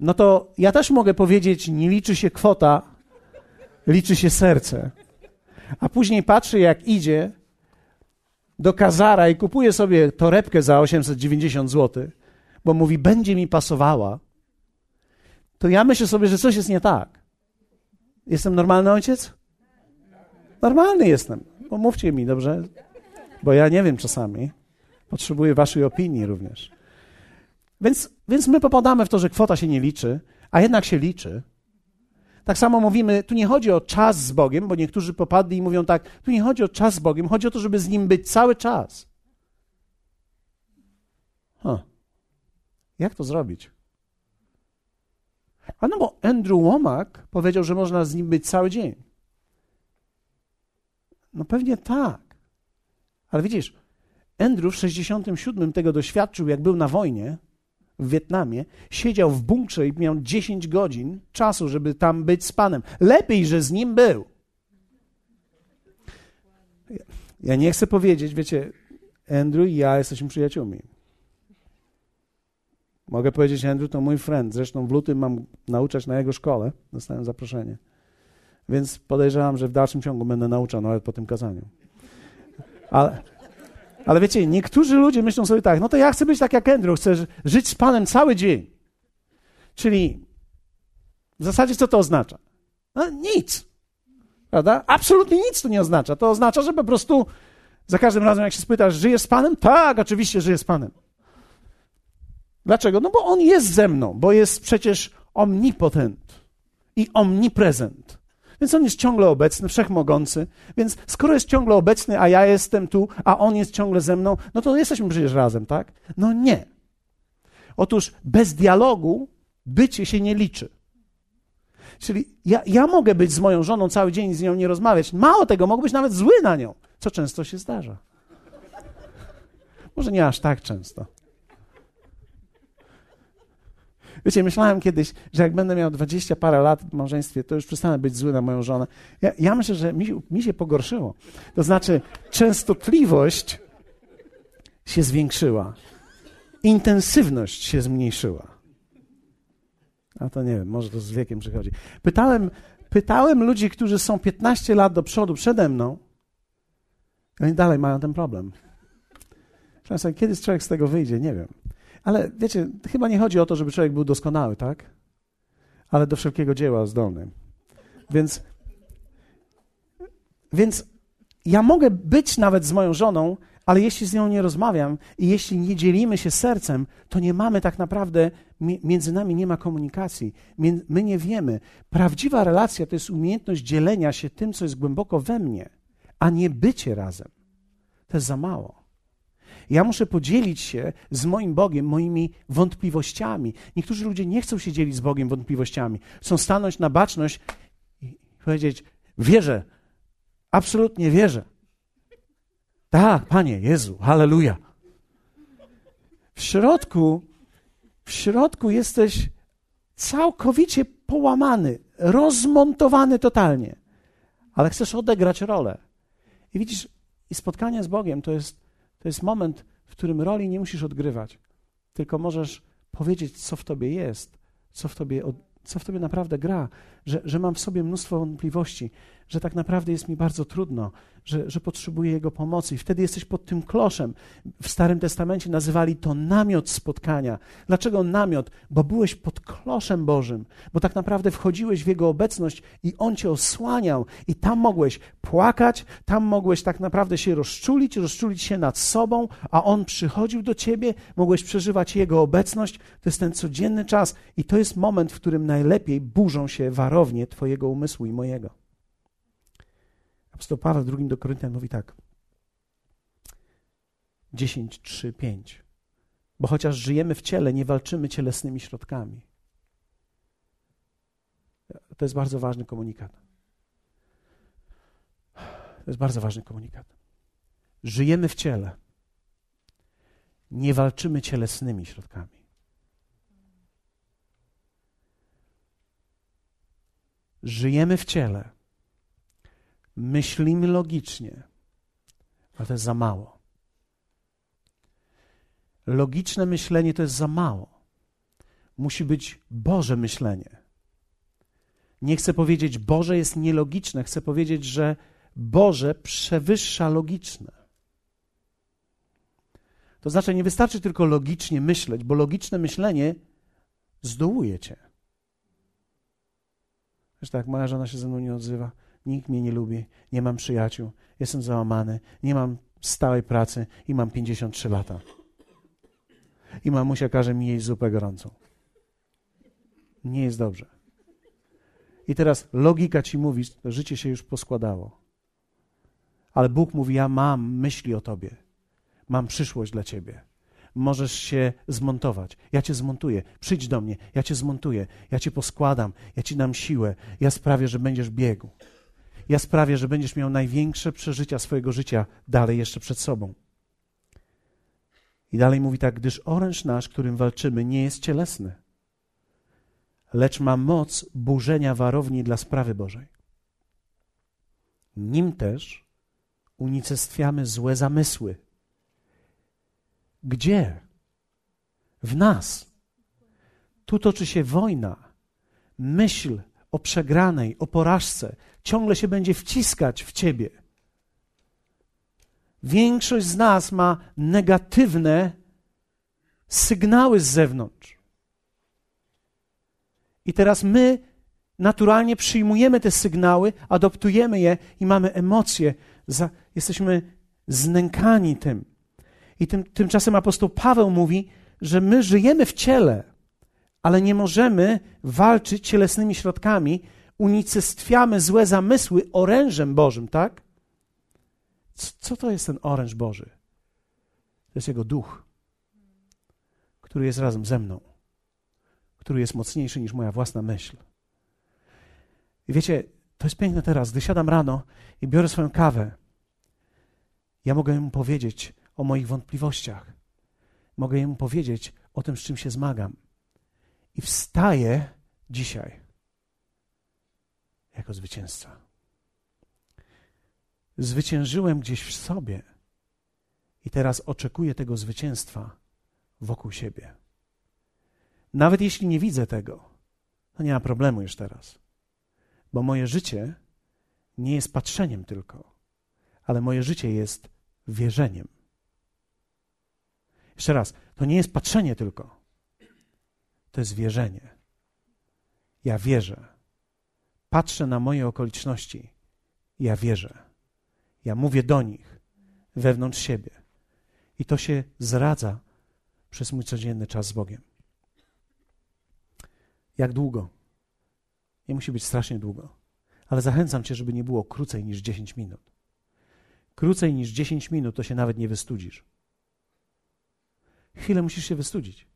Speaker 1: no to ja też mogę powiedzieć, nie liczy się kwota, liczy się serce. A później patrzy, jak idzie do kazara i kupuje sobie torebkę za 890 zł, bo mówi, będzie mi pasowała, to ja myślę sobie, że coś jest nie tak. Jestem normalny ojciec? Normalny jestem. Pomówcie mi, dobrze? Bo ja nie wiem czasami. Potrzebuję waszej opinii również. Więc, więc my popadamy w to, że kwota się nie liczy, a jednak się liczy. Tak samo mówimy, tu nie chodzi o czas z Bogiem, bo niektórzy popadli i mówią tak, tu nie chodzi o czas z Bogiem, chodzi o to, żeby z Nim być cały czas. Huh. Jak to zrobić? A no bo Andrew Womack powiedział, że można z Nim być cały dzień. No pewnie tak. Ale widzisz, Andrew w 67 tego doświadczył, jak był na wojnie w Wietnamie, siedział w bunkrze i miał 10 godzin czasu, żeby tam być z Panem. Lepiej, że z nim był. Ja nie chcę powiedzieć, wiecie, Andrew i ja jesteśmy przyjaciółmi. Mogę powiedzieć, Andrew to mój friend. Zresztą w lutym mam nauczać na jego szkole. Dostałem zaproszenie. Więc podejrzewam, że w dalszym ciągu będę nauczał nawet po tym kazaniu. Ale, ale wiecie, niektórzy ludzie myślą sobie tak, no to ja chcę być tak jak Andrew, chcę żyć z Panem cały dzień. Czyli w zasadzie co to oznacza? No, nic. Prawda? Absolutnie nic to nie oznacza. To oznacza, że po prostu za każdym razem, jak się spytasz, żyjesz z Panem? Tak, oczywiście żyję z Panem. Dlaczego? No bo On jest ze mną, bo jest przecież omnipotent i omniprezent. Więc on jest ciągle obecny, wszechmogący. Więc skoro jest ciągle obecny, a ja jestem tu, a on jest ciągle ze mną, no to jesteśmy przecież razem, tak? No nie. Otóż bez dialogu bycie się nie liczy. Czyli ja, ja mogę być z moją żoną cały dzień i z nią nie rozmawiać. Mało tego, mogę być nawet zły na nią, co często się zdarza. Może nie aż tak często. Wiecie, myślałem kiedyś, że jak będę miał dwadzieścia parę lat w małżeństwie, to już przestanę być zły na moją żonę. Ja, ja myślę, że mi, mi się pogorszyło. To znaczy, częstotliwość się zwiększyła, intensywność się zmniejszyła. A to nie wiem, może to z wiekiem przychodzi. Pytałem, pytałem ludzi, którzy są 15 lat do przodu przede mną, oni dalej mają ten problem. Sobie, kiedy człowiek z tego wyjdzie, nie wiem. Ale wiecie, chyba nie chodzi o to, żeby człowiek był doskonały, tak? Ale do wszelkiego dzieła zdolny. Więc, więc ja mogę być nawet z moją żoną, ale jeśli z nią nie rozmawiam i jeśli nie dzielimy się sercem, to nie mamy tak naprawdę, między nami nie ma komunikacji. My nie wiemy. Prawdziwa relacja to jest umiejętność dzielenia się tym, co jest głęboko we mnie, a nie bycie razem. To jest za mało. Ja muszę podzielić się z moim Bogiem moimi wątpliwościami. Niektórzy ludzie nie chcą się dzielić z Bogiem wątpliwościami. Chcą stanąć na baczność i powiedzieć: Wierzę, absolutnie wierzę. Tak, Panie Jezu, halleluja. W środku, w środku jesteś całkowicie połamany, rozmontowany totalnie, ale chcesz odegrać rolę. I widzisz, i spotkanie z Bogiem to jest to jest moment, w którym roli nie musisz odgrywać, tylko możesz powiedzieć, co w tobie jest, co w tobie, co w tobie naprawdę gra, że, że mam w sobie mnóstwo wątpliwości, że tak naprawdę jest mi bardzo trudno, że, że potrzebuję Jego pomocy. I wtedy jesteś pod tym kloszem. W Starym Testamencie nazywali to namiot spotkania. Dlaczego namiot? Bo byłeś pod kloszem Bożym, bo tak naprawdę wchodziłeś w Jego obecność i On cię osłaniał, i tam mogłeś płakać, tam mogłeś tak naprawdę się rozczulić, rozczulić się nad sobą, a On przychodził do ciebie, mogłeś przeżywać Jego obecność. To jest ten codzienny czas, i to jest moment, w którym najlepiej burzą się warownie Twojego umysłu i mojego. Apostoł Paweł w drugim do Koryntian mówi tak. 10, 3, 5. Bo chociaż żyjemy w ciele, nie walczymy cielesnymi środkami. To jest bardzo ważny komunikat. To jest bardzo ważny komunikat. Żyjemy w ciele. Nie walczymy cielesnymi środkami. Żyjemy w ciele myślimy logicznie, ale to jest za mało. Logiczne myślenie to jest za mało. Musi być Boże myślenie. Nie chcę powiedzieć, Boże jest nielogiczne, chcę powiedzieć, że Boże przewyższa logiczne. To znaczy, nie wystarczy tylko logicznie myśleć, bo logiczne myślenie zdołuje cię. Wiesz, tak, moja żona się ze mną nie odzywa. nikt mnie nie lubi, nie mam przyjaciół, jestem załamany, nie mam stałej pracy i mam 53 lata. I mamusia każe mi jeść zupę gorącą. Nie jest dobrze. I teraz logika ci mówi, że życie się już poskładało. Ale Bóg mówi: Ja mam myśli o tobie, mam przyszłość dla ciebie. Możesz się zmontować. Ja cię zmontuję. Przyjdź do mnie, ja cię zmontuję. Ja cię poskładam, ja ci dam siłę. Ja sprawię, że będziesz biegł. Ja sprawię, że będziesz miał największe przeżycia swojego życia dalej jeszcze przed sobą. I dalej mówi tak, gdyż oręż nasz, którym walczymy, nie jest cielesny, lecz ma moc burzenia warowni dla sprawy Bożej. Nim też unicestwiamy złe zamysły. Gdzie? W nas. Tu toczy się wojna. Myśl o przegranej, o porażce ciągle się będzie wciskać w ciebie. Większość z nas ma negatywne sygnały z zewnątrz. I teraz my naturalnie przyjmujemy te sygnały, adoptujemy je i mamy emocje. Za, jesteśmy znękani tym. I tym, tymczasem apostoł Paweł mówi, że my żyjemy w ciele, ale nie możemy walczyć cielesnymi środkami, unicestwiamy złe zamysły orężem Bożym, tak? Co to jest ten oręż Boży? To jest Jego duch, który jest razem ze mną, który jest mocniejszy niż moja własna myśl. I wiecie, to jest piękne teraz, gdy siadam rano i biorę swoją kawę, ja mogę mu powiedzieć o moich wątpliwościach. Mogę mu powiedzieć o tym, z czym się zmagam. I wstaję dzisiaj jako zwycięzca. Zwyciężyłem gdzieś w sobie i teraz oczekuję tego zwycięstwa wokół siebie. Nawet jeśli nie widzę tego, to nie ma problemu już teraz, bo moje życie nie jest patrzeniem tylko, ale moje życie jest wierzeniem. Jeszcze raz, to nie jest patrzenie tylko, to jest wierzenie. Ja wierzę patrzę na moje okoliczności, ja wierzę. Ja mówię do nich wewnątrz siebie. I to się zradza przez mój codzienny czas z Bogiem. Jak długo? Nie musi być strasznie długo, ale zachęcam Cię, żeby nie było krócej niż 10 minut. Krócej niż 10 minut to się nawet nie wystudzisz. Chwilę musisz się wystudzić.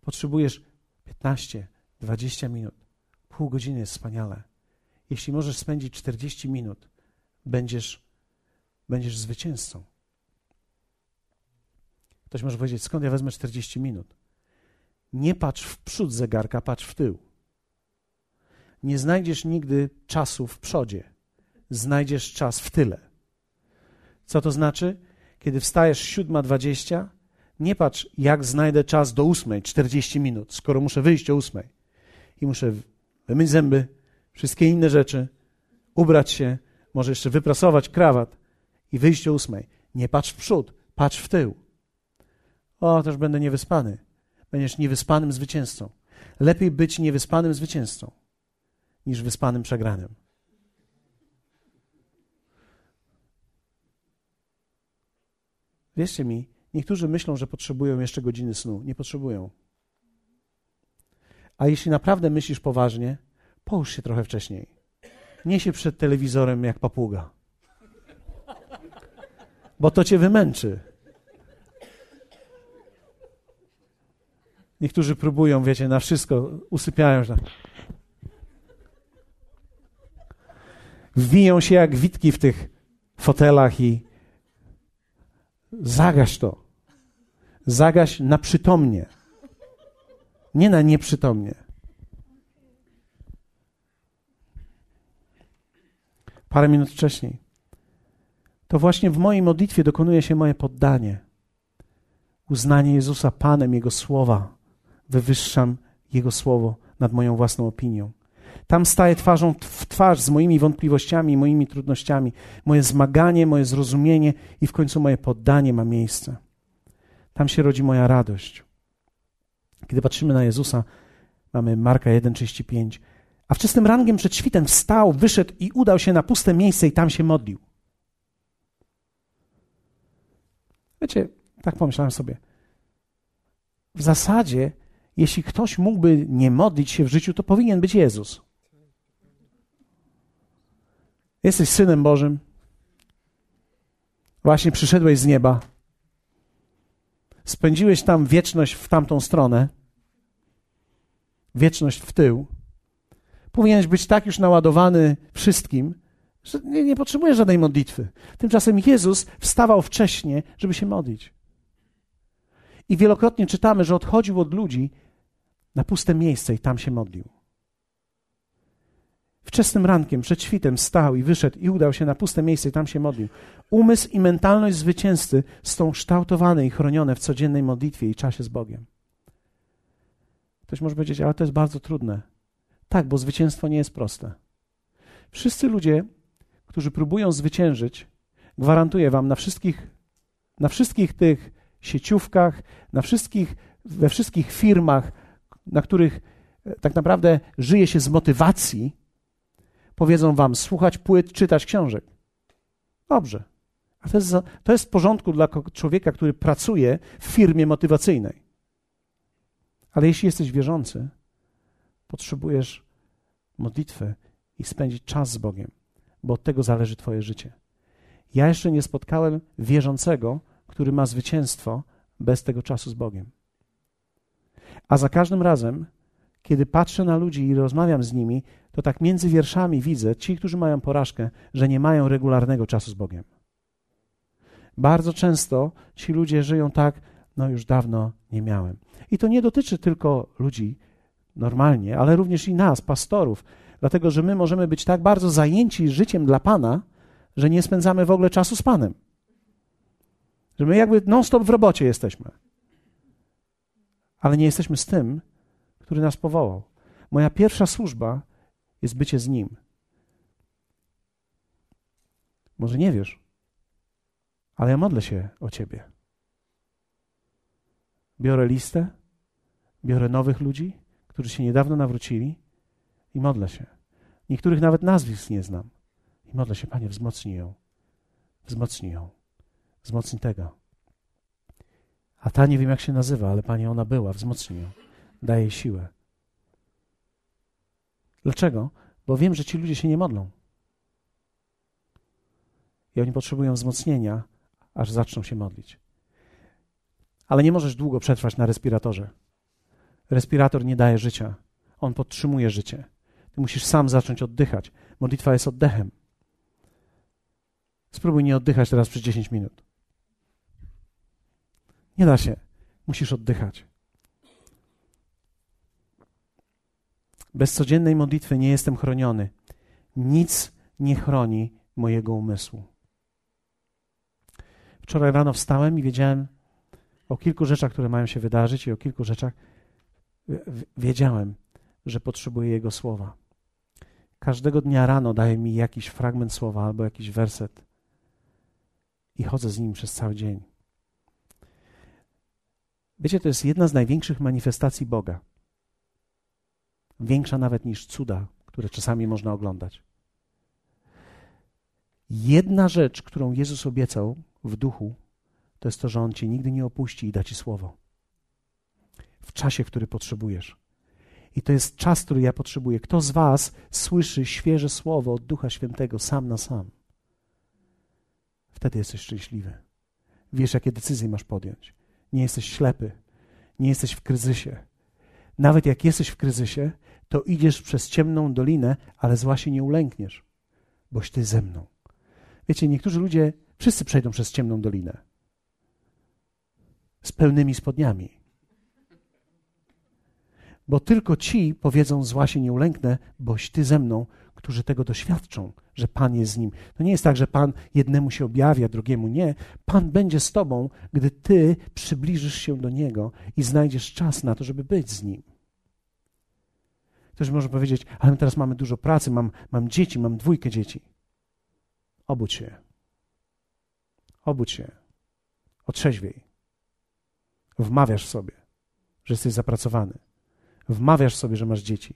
Speaker 1: Potrzebujesz 15, 20 minut. Pół godziny jest wspaniale. Jeśli możesz spędzić 40 minut, będziesz, będziesz zwycięzcą. Ktoś może powiedzieć, skąd ja wezmę 40 minut? Nie patrz w przód zegarka, patrz w tył. Nie znajdziesz nigdy czasu w przodzie, znajdziesz czas w tyle. Co to znaczy? Kiedy wstajesz 7.20, nie patrz, jak znajdę czas do 8, 40 minut, skoro muszę wyjść o 8 i muszę wymyć zęby, wszystkie inne rzeczy, ubrać się, może jeszcze wyprasować krawat i wyjść o ósmej. Nie patrz w przód, patrz w tył. O, też będę niewyspany. Będziesz niewyspanym zwycięzcą. Lepiej być niewyspanym zwycięzcą niż wyspanym przegranym. Wierzcie mi, niektórzy myślą, że potrzebują jeszcze godziny snu. Nie potrzebują. A jeśli naprawdę myślisz poważnie, połóż się trochę wcześniej. Nie się przed telewizorem jak papuga. Bo to cię wymęczy. Niektórzy próbują, wiecie, na wszystko, usypiają. Że... Wwiją się jak witki w tych fotelach i zagaś to. Zagaś na przytomnie nie na nieprzytomnie. Parę minut wcześniej. To właśnie w mojej modlitwie dokonuje się moje poddanie. Uznanie Jezusa Panem, Jego słowa. Wywyższam Jego słowo nad moją własną opinią. Tam staję twarzą w twarz z moimi wątpliwościami, moimi trudnościami. Moje zmaganie, moje zrozumienie i w końcu moje poddanie ma miejsce. Tam się rodzi moja radość. Kiedy patrzymy na Jezusa, mamy Marka 1,35, A wczesnym rankiem przed świtem wstał, wyszedł i udał się na puste miejsce i tam się modlił. Wiecie, tak pomyślałem sobie. W zasadzie, jeśli ktoś mógłby nie modlić się w życiu, to powinien być Jezus. Jesteś synem Bożym. Właśnie przyszedłeś z nieba. Spędziłeś tam wieczność w tamtą stronę. Wieczność w tył. Powinieneś być tak już naładowany wszystkim, że nie, nie potrzebujesz żadnej modlitwy. Tymczasem Jezus wstawał wcześniej, żeby się modlić. I wielokrotnie czytamy, że odchodził od ludzi na puste miejsce i tam się modlił. Wczesnym rankiem, przed świtem stał i wyszedł i udał się na puste miejsce i tam się modlił. Umysł i mentalność zwycięzcy są kształtowane i chronione w codziennej modlitwie i czasie z Bogiem. Ktoś może powiedzieć, ale to jest bardzo trudne. Tak, bo zwycięstwo nie jest proste. Wszyscy ludzie, którzy próbują zwyciężyć, gwarantuję wam na wszystkich, na wszystkich tych sieciówkach, na wszystkich, we wszystkich firmach, na których e, tak naprawdę żyje się z motywacji, powiedzą wam słuchać płyt, czytać książek. Dobrze. A to jest, to jest w porządku dla człowieka, który pracuje w firmie motywacyjnej. Ale jeśli jesteś wierzący, potrzebujesz modlitwy i spędzić czas z Bogiem, bo od tego zależy Twoje życie. Ja jeszcze nie spotkałem wierzącego, który ma zwycięstwo bez tego czasu z Bogiem. A za każdym razem, kiedy patrzę na ludzi i rozmawiam z nimi, to tak między wierszami widzę, ci, którzy mają porażkę, że nie mają regularnego czasu z Bogiem. Bardzo często ci ludzie żyją tak, no już dawno nie miałem. I to nie dotyczy tylko ludzi normalnie, ale również i nas, pastorów, dlatego że my możemy być tak bardzo zajęci życiem dla Pana, że nie spędzamy w ogóle czasu z Panem. Że my jakby non-stop w robocie jesteśmy. Ale nie jesteśmy z tym, który nas powołał. Moja pierwsza służba jest bycie z Nim. Może nie wiesz, ale ja modlę się o Ciebie. Biorę listę, biorę nowych ludzi, którzy się niedawno nawrócili i modlę się. Niektórych nawet nazwisk nie znam. I modlę się, Panie, wzmocnij ją. Wzmocnij ją. Wzmocnij tego. A ta nie wiem, jak się nazywa, ale Panie, ona była. Wzmocnij ją. Daj jej siłę. Dlaczego? Bo wiem, że ci ludzie się nie modlą. I oni potrzebują wzmocnienia, aż zaczną się modlić. Ale nie możesz długo przetrwać na respiratorze. Respirator nie daje życia. On podtrzymuje życie. Ty musisz sam zacząć oddychać. Modlitwa jest oddechem. Spróbuj nie oddychać teraz przez 10 minut. Nie da się. Musisz oddychać. Bez codziennej modlitwy nie jestem chroniony. Nic nie chroni mojego umysłu. Wczoraj rano wstałem i wiedziałem o kilku rzeczach, które mają się wydarzyć, i o kilku rzeczach wiedziałem, że potrzebuję Jego słowa. Każdego dnia rano daje mi jakiś fragment słowa albo jakiś werset i chodzę z nim przez cały dzień. Wiecie, to jest jedna z największych manifestacji Boga. Większa nawet niż cuda, które czasami można oglądać. Jedna rzecz, którą Jezus obiecał w duchu, to jest to, że On cię nigdy nie opuści i da ci słowo. W czasie, który potrzebujesz. I to jest czas, który ja potrzebuję. Kto z Was słyszy świeże słowo od Ducha Świętego sam na sam? Wtedy jesteś szczęśliwy. Wiesz, jakie decyzje masz podjąć. Nie jesteś ślepy. Nie jesteś w kryzysie. Nawet jak jesteś w kryzysie, to idziesz przez ciemną dolinę, ale zła się nie ulękniesz, boś ty ze mną. Wiecie, niektórzy ludzie, wszyscy przejdą przez ciemną dolinę z pełnymi spodniami. Bo tylko ci powiedzą, zła się nie ulęknę, boś ty ze mną, którzy tego doświadczą, że Pan jest z nim. To nie jest tak, że Pan jednemu się objawia, drugiemu nie. Pan będzie z tobą, gdy ty przybliżysz się do Niego i znajdziesz czas na to, żeby być z Nim. Ktoś może powiedzieć, ale teraz mamy dużo pracy, mam, mam dzieci, mam dwójkę dzieci. Obudź się. Obudź się. Otrzeźwiej. Wmawiasz sobie, że jesteś zapracowany. Wmawiasz sobie, że masz dzieci.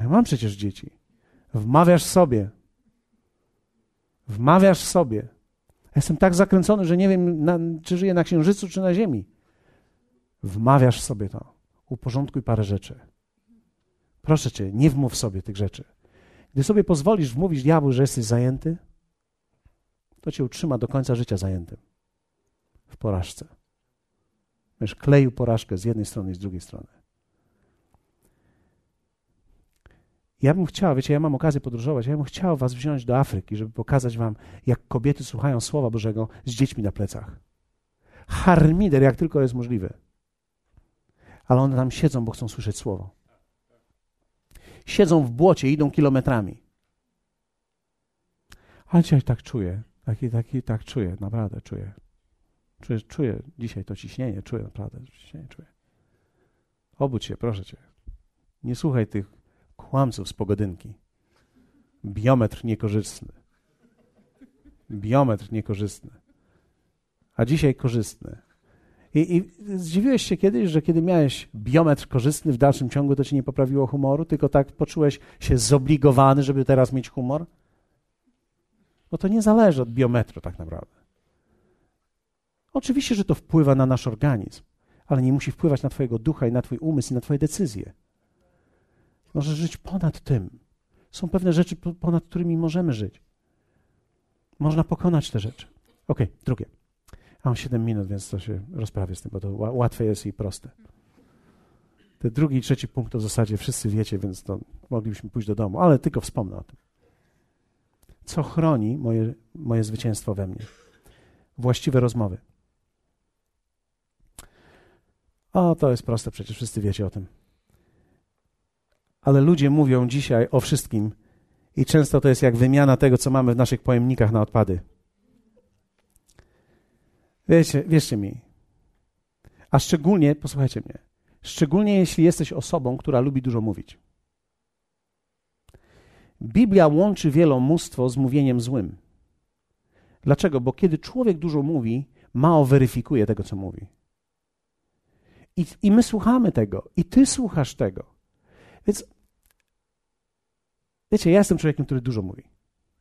Speaker 1: Ja mam przecież dzieci. Wmawiasz sobie. Wmawiasz sobie. Jestem tak zakręcony, że nie wiem, na, czy żyję na księżycu, czy na ziemi. Wmawiasz sobie to. Uporządkuj parę rzeczy. Proszę cię, nie wmów sobie tych rzeczy. Gdy sobie pozwolisz wmówić diabłu, że jesteś zajęty, to cię utrzyma do końca życia zajętym. W porażce. Wiesz, kleił porażkę z jednej strony i z drugiej strony. Ja bym chciał, wiecie, ja mam okazję podróżować, ja bym chciał was wziąć do Afryki, żeby pokazać wam, jak kobiety słuchają Słowa Bożego z dziećmi na plecach. Harmider, jak tylko jest możliwe. Ale one tam siedzą, bo chcą słyszeć Słowo. Siedzą w błocie, idą kilometrami. Ale dzisiaj tak czuję, taki, taki, tak czuję, naprawdę czuję. Czuję, czuję dzisiaj to ciśnienie, czuję naprawdę, ciśnienie czuję. Obudź się, proszę cię. Nie słuchaj tych kłamców z pogodynki. Biometr niekorzystny. Biometr niekorzystny. A dzisiaj korzystny. I, I zdziwiłeś się kiedyś, że kiedy miałeś biometr korzystny w dalszym ciągu, to ci nie poprawiło humoru, tylko tak poczułeś się zobligowany, żeby teraz mieć humor? Bo to nie zależy od biometru tak naprawdę. Oczywiście, że to wpływa na nasz organizm, ale nie musi wpływać na Twojego ducha i na Twój umysł i na Twoje decyzje. Możesz żyć ponad tym. Są pewne rzeczy, ponad którymi możemy żyć. Można pokonać te rzeczy. Ok, drugie. Mam 7 minut, więc to się rozprawię z tym, bo to łatwe jest i proste. Te drugi i trzeci punkt to w zasadzie wszyscy wiecie, więc to moglibyśmy pójść do domu, ale tylko wspomnę o tym. Co chroni moje, moje zwycięstwo we mnie? Właściwe rozmowy. O, to jest proste, przecież wszyscy wiecie o tym. Ale ludzie mówią dzisiaj o wszystkim i często to jest jak wymiana tego, co mamy w naszych pojemnikach na odpady. Wiecie, wierzcie mi. A szczególnie, posłuchajcie mnie, szczególnie jeśli jesteś osobą, która lubi dużo mówić. Biblia łączy wielomóstwo z mówieniem złym. Dlaczego? Bo kiedy człowiek dużo mówi, mało weryfikuje tego, co mówi. I, I my słuchamy tego, i ty słuchasz tego. Więc wiecie, ja jestem człowiekiem, który dużo mówi.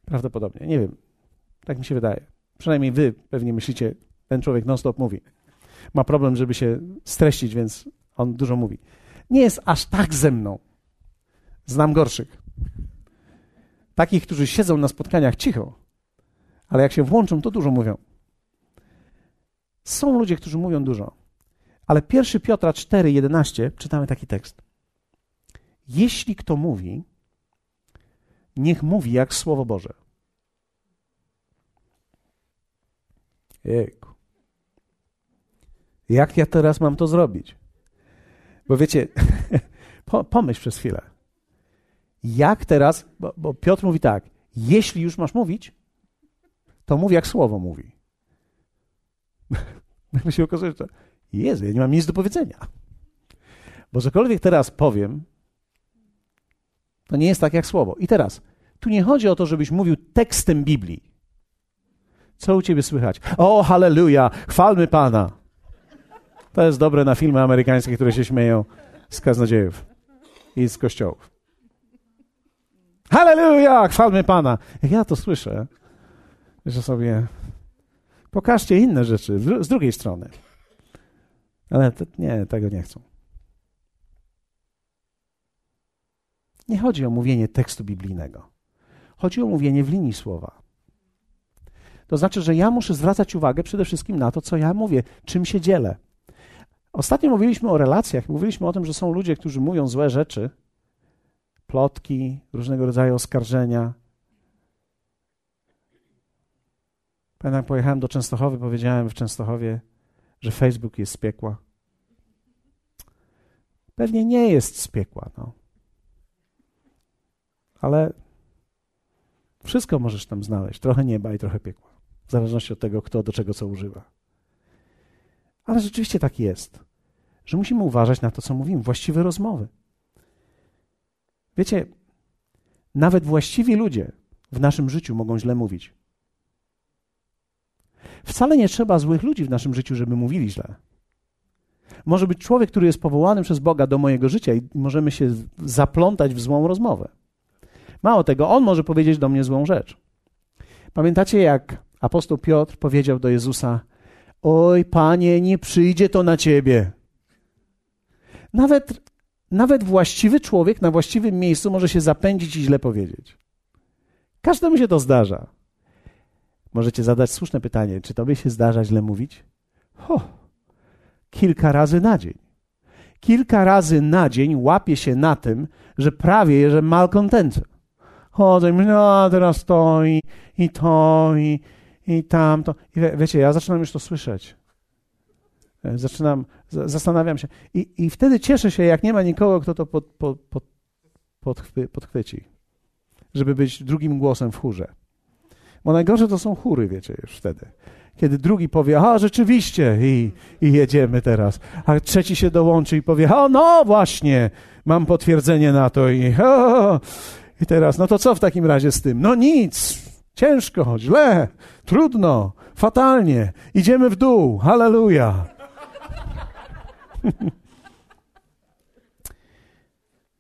Speaker 1: Prawdopodobnie. Nie wiem. Tak mi się wydaje. Przynajmniej wy pewnie myślicie, ten człowiek non-stop mówi. Ma problem, żeby się streścić, więc on dużo mówi. Nie jest aż tak ze mną. Znam gorszych. Takich, którzy siedzą na spotkaniach cicho, ale jak się włączą, to dużo mówią. Są ludzie, którzy mówią dużo. Ale 1 Piotra 4:11 czytamy taki tekst. Jeśli kto mówi, niech mówi jak Słowo Boże. Jejku. Jak ja teraz mam to zrobić? Bo wiecie, [LAUGHS] pomyśl przez chwilę. Jak teraz, bo, bo Piotr mówi tak, jeśli już masz mówić, to mów jak Słowo mówi. [LAUGHS] Nagle się okazuje, że Jezu, ja nie mam nic do powiedzenia. Bo cokolwiek teraz powiem, to nie jest tak jak słowo. I teraz, tu nie chodzi o to, żebyś mówił tekstem Biblii. Co u ciebie słychać? O, halleluja, chwalmy Pana. To jest dobre na filmy amerykańskie, które się śmieją z kaznodziejów i z kościołów. Halleluja, chwalmy Pana. Jak ja to słyszę, że sobie pokażcie inne rzeczy z drugiej strony. Ale to, nie, tego nie chcą. Nie chodzi o mówienie tekstu biblijnego. Chodzi o mówienie w linii słowa. To znaczy, że ja muszę zwracać uwagę przede wszystkim na to, co ja mówię, czym się dzielę. Ostatnio mówiliśmy o relacjach, mówiliśmy o tym, że są ludzie, którzy mówią złe rzeczy, plotki, różnego rodzaju oskarżenia. Pamiętam, jak pojechałem do Częstochowy, powiedziałem w Częstochowie, że Facebook jest z piekła. Pewnie nie jest z piekła, no. Ale wszystko możesz tam znaleźć. Trochę nieba i trochę piekła. W zależności od tego, kto do czego co używa. Ale rzeczywiście tak jest, że musimy uważać na to, co mówimy, właściwe rozmowy. Wiecie, nawet właściwi ludzie w naszym życiu mogą źle mówić. Wcale nie trzeba złych ludzi w naszym życiu, żeby mówili źle. Może być człowiek, który jest powołany przez Boga do mojego życia i możemy się zaplątać w złą rozmowę. Mało tego, on może powiedzieć do mnie złą rzecz. Pamiętacie, jak apostoł Piotr powiedział do Jezusa: Oj, panie, nie przyjdzie to na ciebie. Nawet, nawet właściwy człowiek na właściwym miejscu może się zapędzić i źle powiedzieć. Każdemu się to zdarza. Możecie zadać słuszne pytanie: czy tobie się zdarza źle mówić? Ho, kilka razy na dzień. Kilka razy na dzień łapię się na tym, że prawie jeżdżę malkontentem. Chodzę i myślę, no teraz to i, i to i, i tamto. I wie, wiecie, ja zaczynam już to słyszeć. E, zaczynam, zastanawiam się. I, I wtedy cieszę się, jak nie ma nikogo, kto to pod, pod, pod, podchwy, podchwyci, żeby być drugim głosem w chórze. Bo najgorsze to są chóry, wiecie, już wtedy. Kiedy drugi powie, a rzeczywiście, i, i jedziemy teraz. A trzeci się dołączy i powie, o no właśnie, mam potwierdzenie na to i, o, [LAUGHS] i teraz, no to co w takim razie z tym? No nic, ciężko, źle, trudno, fatalnie, idziemy w dół, halleluja. [LAUGHS]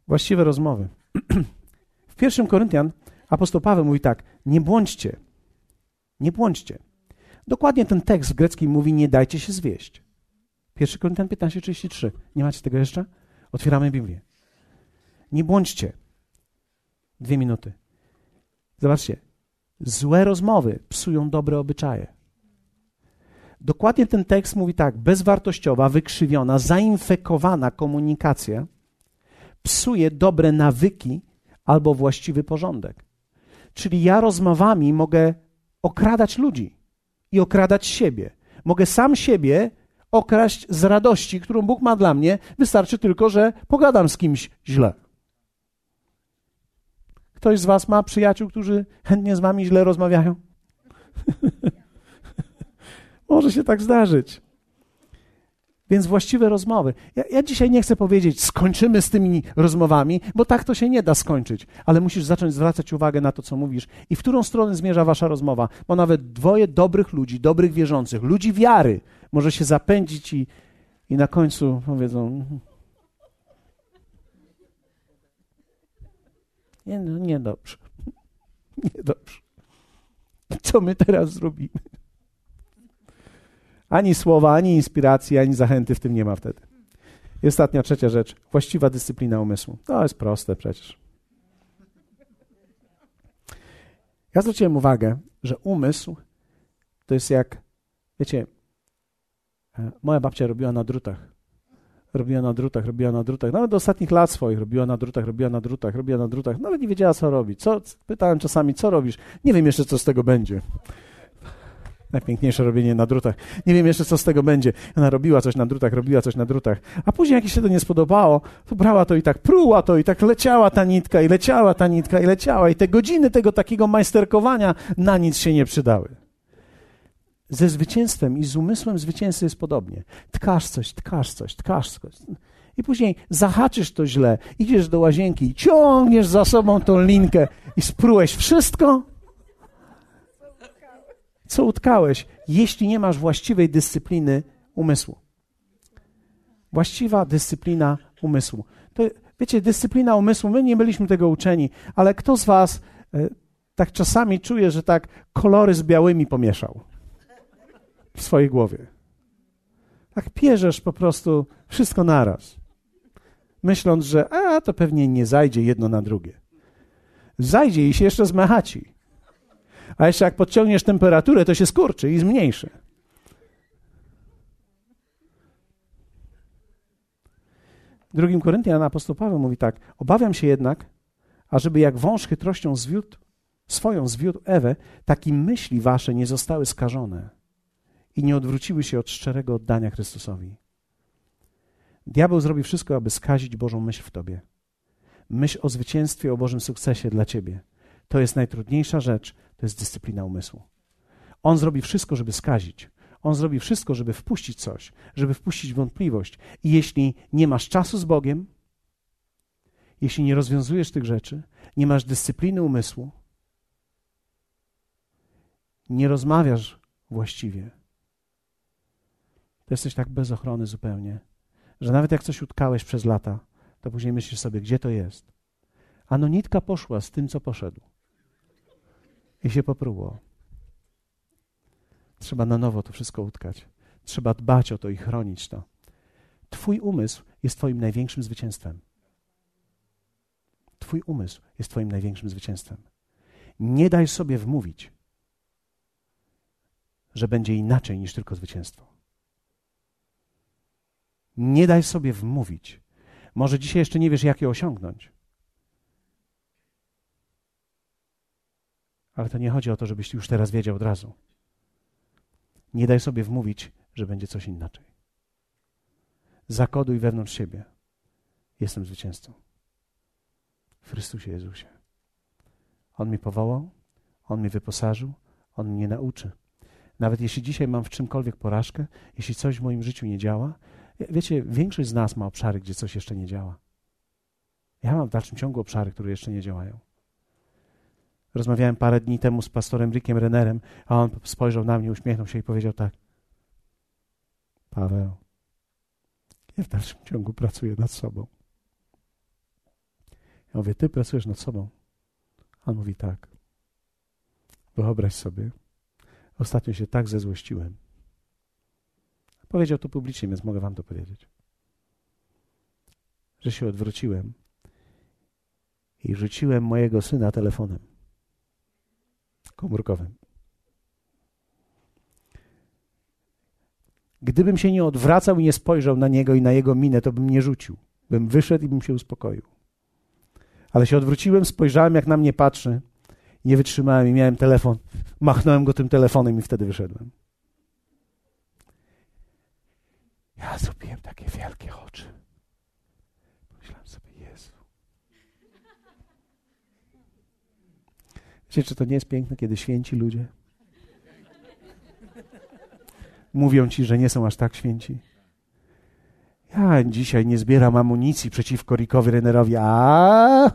Speaker 1: Właściwe rozmowy. [CLEARS THROAT] W pierwszym Koryntian apostoł Paweł mówi tak: Nie błądźcie, nie błądźcie. Dokładnie ten tekst w greckim mówi: Nie dajcie się zwieść. 1 Koryntian 15:33. Nie macie tego jeszcze? Otwieramy Biblię. Nie błądźcie. Dwie minuty. Zobaczcie. Złe rozmowy psują dobre obyczaje. Dokładnie ten tekst mówi tak: bezwartościowa, wykrzywiona, zainfekowana komunikacja psuje dobre nawyki albo właściwy porządek. Czyli ja rozmowami mogę okradać ludzi i okradać siebie. Mogę sam siebie okraść z radości, którą Bóg ma dla mnie. Wystarczy tylko, że pogadam z kimś źle. Ktoś z Was ma przyjaciół, którzy chętnie z Wami źle rozmawiają? [LAUGHS] Może się tak zdarzyć. Więc właściwe rozmowy. Ja, ja, dzisiaj nie chcę powiedzieć, skończymy z tymi rozmowami, bo tak to się nie da skończyć, ale musisz zacząć zwracać uwagę na to, co mówisz i w którą stronę zmierza wasza rozmowa. Bo nawet dwoje dobrych ludzi, dobrych wierzących, ludzi wiary, może się zapędzić i, i na końcu powiedzą. Nie, no. Nie dobrze. [LAUGHS] Co my teraz zrobimy? Ani słowa, ani inspiracji, ani zachęty w tym nie ma wtedy. I ostatnia, trzecia rzecz. Właściwa dyscyplina umysłu. To jest proste przecież. Ja zwróciłem uwagę, że umysł to jest jak, wiecie, e, moja babcia robiła na drutach. Robiła na drutach, robiła na drutach. Nawet do ostatnich lat swoich robiła na drutach, robiła na drutach, robiła na drutach. Nawet nie wiedziała, co robić. Co, pytałem czasami, co robisz? Nie wiem jeszcze, co z tego będzie. Najpiękniejsze robienie na drutach. Nie wiem jeszcze, co z tego będzie. Ona robiła coś na drutach, robiła coś na drutach. A później, jak się to nie spodobało, to brała to i tak pruła to i tak leciała ta nitka i leciała ta nitka i leciała. I te godziny tego takiego majsterkowania na nic się nie przydały. Ze zwycięstwem i z umysłem zwycięzcy jest podobnie. Tkasz coś, tkasz coś, tkasz coś. I później zahaczysz to źle, idziesz do łazienki ciągniesz za sobą tą linkę i sprułeś wszystko, co utkałeś, jeśli nie masz właściwej dyscypliny umysłu. Właściwa dyscyplina umysłu. To, wiecie, dyscyplina umysłu, my nie byliśmy tego uczeni, ale kto z Was e, tak czasami czuje, że tak kolory z białymi pomieszał w swojej głowie? Tak pierzesz po prostu wszystko naraz, myśląc, że a to pewnie nie zajdzie jedno na drugie. Zajdzie i się jeszcze zmachaci. A jeszcze jak podciągniesz temperaturę, to się skurczy i zmniejszy. W drugim Koryntian apostoł Paweł mówi tak: Obawiam się jednak, ażeby jak wąż chytrością zwiódł, swoją zwiódł Ewę, tak i myśli wasze nie zostały skażone i nie odwróciły się od szczerego oddania Chrystusowi. Diabeł zrobi wszystko, aby skazić Bożą myśl w tobie. Myśl o zwycięstwie, o Bożym sukcesie dla ciebie. To jest najtrudniejsza rzecz, to jest dyscyplina umysłu. On zrobi wszystko, żeby skazić. On zrobi wszystko, żeby wpuścić coś, żeby wpuścić wątpliwość. I jeśli nie masz czasu z Bogiem, jeśli nie rozwiązujesz tych rzeczy, nie masz dyscypliny umysłu, nie rozmawiasz właściwie, to jesteś tak bez ochrony zupełnie że nawet jak coś utkałeś przez lata, to później myślisz sobie, gdzie to jest. Ano nitka poszła z tym, co poszedł. I się popruło. Trzeba na nowo to wszystko utkać. Trzeba dbać o to i chronić to. Twój umysł jest Twoim największym zwycięstwem. Twój umysł jest Twoim największym zwycięstwem. Nie daj sobie wmówić, że będzie inaczej niż tylko zwycięstwo. Nie daj sobie wmówić. Może dzisiaj jeszcze nie wiesz, jak je osiągnąć. Ale to nie chodzi o to, żebyś już teraz wiedział od razu. Nie daj sobie wmówić, że będzie coś inaczej. Zakoduj wewnątrz siebie. Jestem zwycięzcą. W Chrystusie Jezusie. On mi powołał, On mnie wyposażył, On mnie nauczy. Nawet jeśli dzisiaj mam w czymkolwiek porażkę, jeśli coś w moim życiu nie działa, wiecie, większość z nas ma obszary, gdzie coś jeszcze nie działa. Ja mam w dalszym ciągu obszary, które jeszcze nie działają. Rozmawiałem parę dni temu z pastorem Rickiem Rennerem, a on spojrzał na mnie, uśmiechnął się i powiedział tak: Paweł, ja w dalszym ciągu pracuję nad sobą. Ja mówię, ty pracujesz nad sobą? On mówi tak. Wyobraź sobie, ostatnio się tak zezłościłem. Powiedział to publicznie, więc mogę wam to powiedzieć. Że się odwróciłem i rzuciłem mojego syna telefonem komórkowym. Gdybym się nie odwracał i nie spojrzał na niego i na jego minę, to bym nie rzucił. Bym wyszedł i bym się uspokoił. Ale się odwróciłem, spojrzałem, jak na mnie patrzy. Nie wytrzymałem i miałem telefon. Machnąłem go tym telefonem i wtedy wyszedłem. Ja zrobiłem takie wielkie oczy. Myślałem sobie, Jezu. Wiecie, czy to nie jest piękne, kiedy święci ludzie mówią ci, że nie są aż tak święci? Ja dzisiaj nie zbieram amunicji przeciwko Rickowi Rennerowi. A,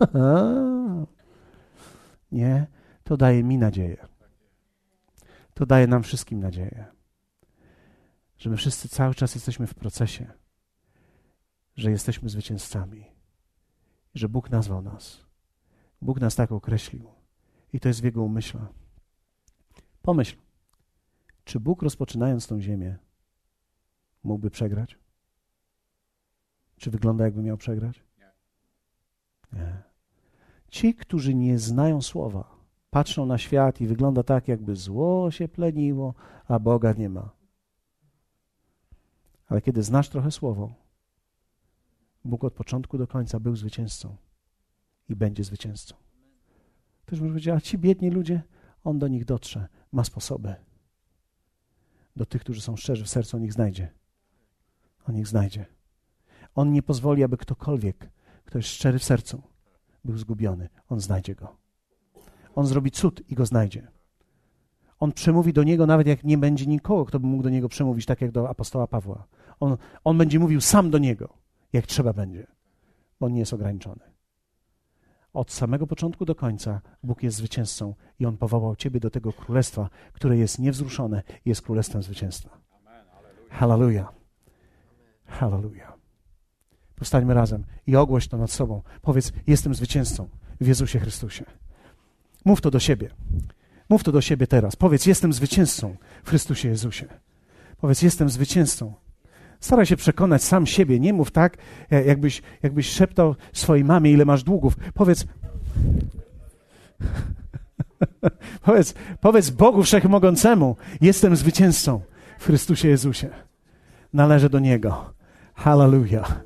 Speaker 1: nie, to daje mi nadzieję. To daje nam wszystkim nadzieję. Że my wszyscy cały czas jesteśmy w procesie, że jesteśmy zwycięzcami, że Bóg nazwał nas. Bóg nas tak określił. I to jest w Jego umyśle. Pomyśl, czy Bóg rozpoczynając tą ziemię mógłby przegrać? Czy wygląda, jakby miał przegrać? Nie. Ci, którzy nie znają słowa, patrzą na świat i wygląda tak, jakby zło się pleniło, a Boga nie ma. Ale kiedy znasz trochę słowo, Bóg od początku do końca był zwycięzcą i będzie zwycięzcą. Ktoś może powiedzieć, a ci biedni ludzie, on do nich dotrze, ma sposoby. Do tych, którzy są szczerzy w sercu, on ich znajdzie. On ich znajdzie. On nie pozwoli, aby ktokolwiek, kto jest szczery w sercu, był zgubiony. On znajdzie go. On zrobi cud i go znajdzie. On przemówi do niego, nawet jak nie będzie nikogo, kto by mógł do niego przemówić, tak jak do apostoła Pawła. On, on będzie mówił sam do niego, jak trzeba będzie, bo on nie jest ograniczony. Od samego początku do końca Bóg jest zwycięzcą i On powołał Ciebie do tego królestwa, które jest niewzruszone i jest królestwem zwycięstwa. Hallelujah. Hallelujah. Powstańmy razem i ogłoś to nad sobą. Powiedz, jestem zwycięzcą w Jezusie Chrystusie. Mów to do siebie. Mów to do siebie teraz. Powiedz, jestem zwycięzcą w Chrystusie Jezusie. Powiedz, jestem zwycięzcą. Staraj się przekonać sam siebie. Nie mów tak, jakbyś, jakbyś szeptał swojej mamie, ile masz długów. Powiedz, [LAUGHS] powiedz, powiedz Bogu Wszechmogącemu, jestem zwycięzcą w Chrystusie Jezusie. Należę do Niego. Hallelujah.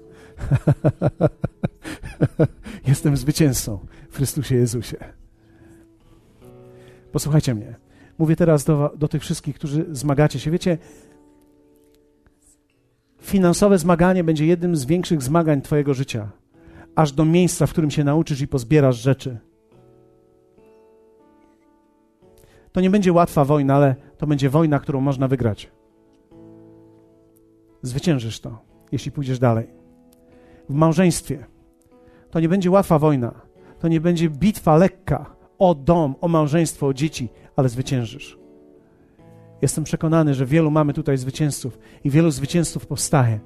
Speaker 1: [LAUGHS] Jestem zwycięzcą w Chrystusie Jezusie. Posłuchajcie mnie. Mówię teraz do, do tych wszystkich, którzy zmagacie się. Wiecie, finansowe zmaganie będzie jednym z większych zmagań Twojego życia, aż do miejsca, w którym się nauczysz i pozbierasz rzeczy. To nie będzie łatwa wojna, ale to będzie wojna, którą można wygrać. Zwyciężysz to, jeśli pójdziesz dalej. W małżeństwie to nie będzie łatwa wojna, to nie będzie bitwa lekka o dom, o małżeństwo, o dzieci, ale zwyciężysz. Jestem przekonany, że wielu mamy tutaj zwycięzców i wielu zwycięzców powstaje.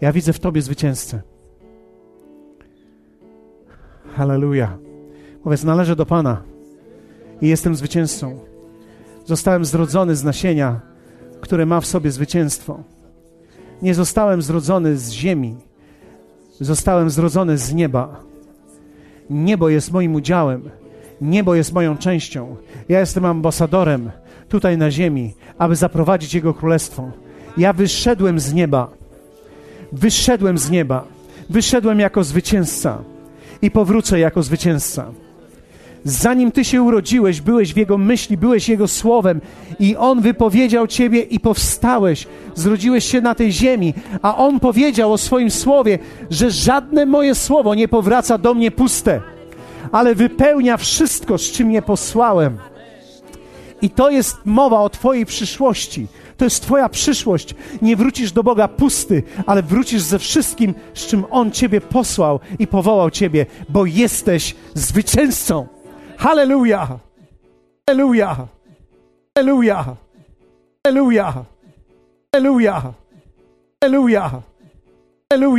Speaker 1: Ja widzę w Tobie zwycięzcę. Halleluja. Powiedz, należę do Pana i jestem zwycięzcą. Zostałem zrodzony z nasienia, które ma w sobie zwycięstwo. Nie zostałem zrodzony z ziemi, zostałem zrodzony z nieba. Niebo jest moim udziałem, niebo jest moją częścią. Ja jestem ambasadorem tutaj na ziemi, aby zaprowadzić Jego królestwo. Ja wyszedłem z nieba, wyszedłem z nieba, wyszedłem jako zwycięzca i powrócę jako zwycięzca. Zanim Ty się urodziłeś, byłeś w Jego myśli, byłeś Jego słowem i On wypowiedział Ciebie i powstałeś, zrodziłeś się na tej ziemi, a On powiedział o swoim słowie, że żadne moje słowo nie powraca do mnie puste, ale wypełnia wszystko, z czym je posłałem. I to jest mowa o Twojej przyszłości. To jest Twoja przyszłość. Nie wrócisz do Boga pusty, ale wrócisz ze wszystkim, z czym On Ciebie posłał i powołał Ciebie, bo jesteś zwycięzcą. Hallelujah! Hallelujah! Hallelujah! Hallelujah! Hallelujah! Hallelujah! Hallelujah!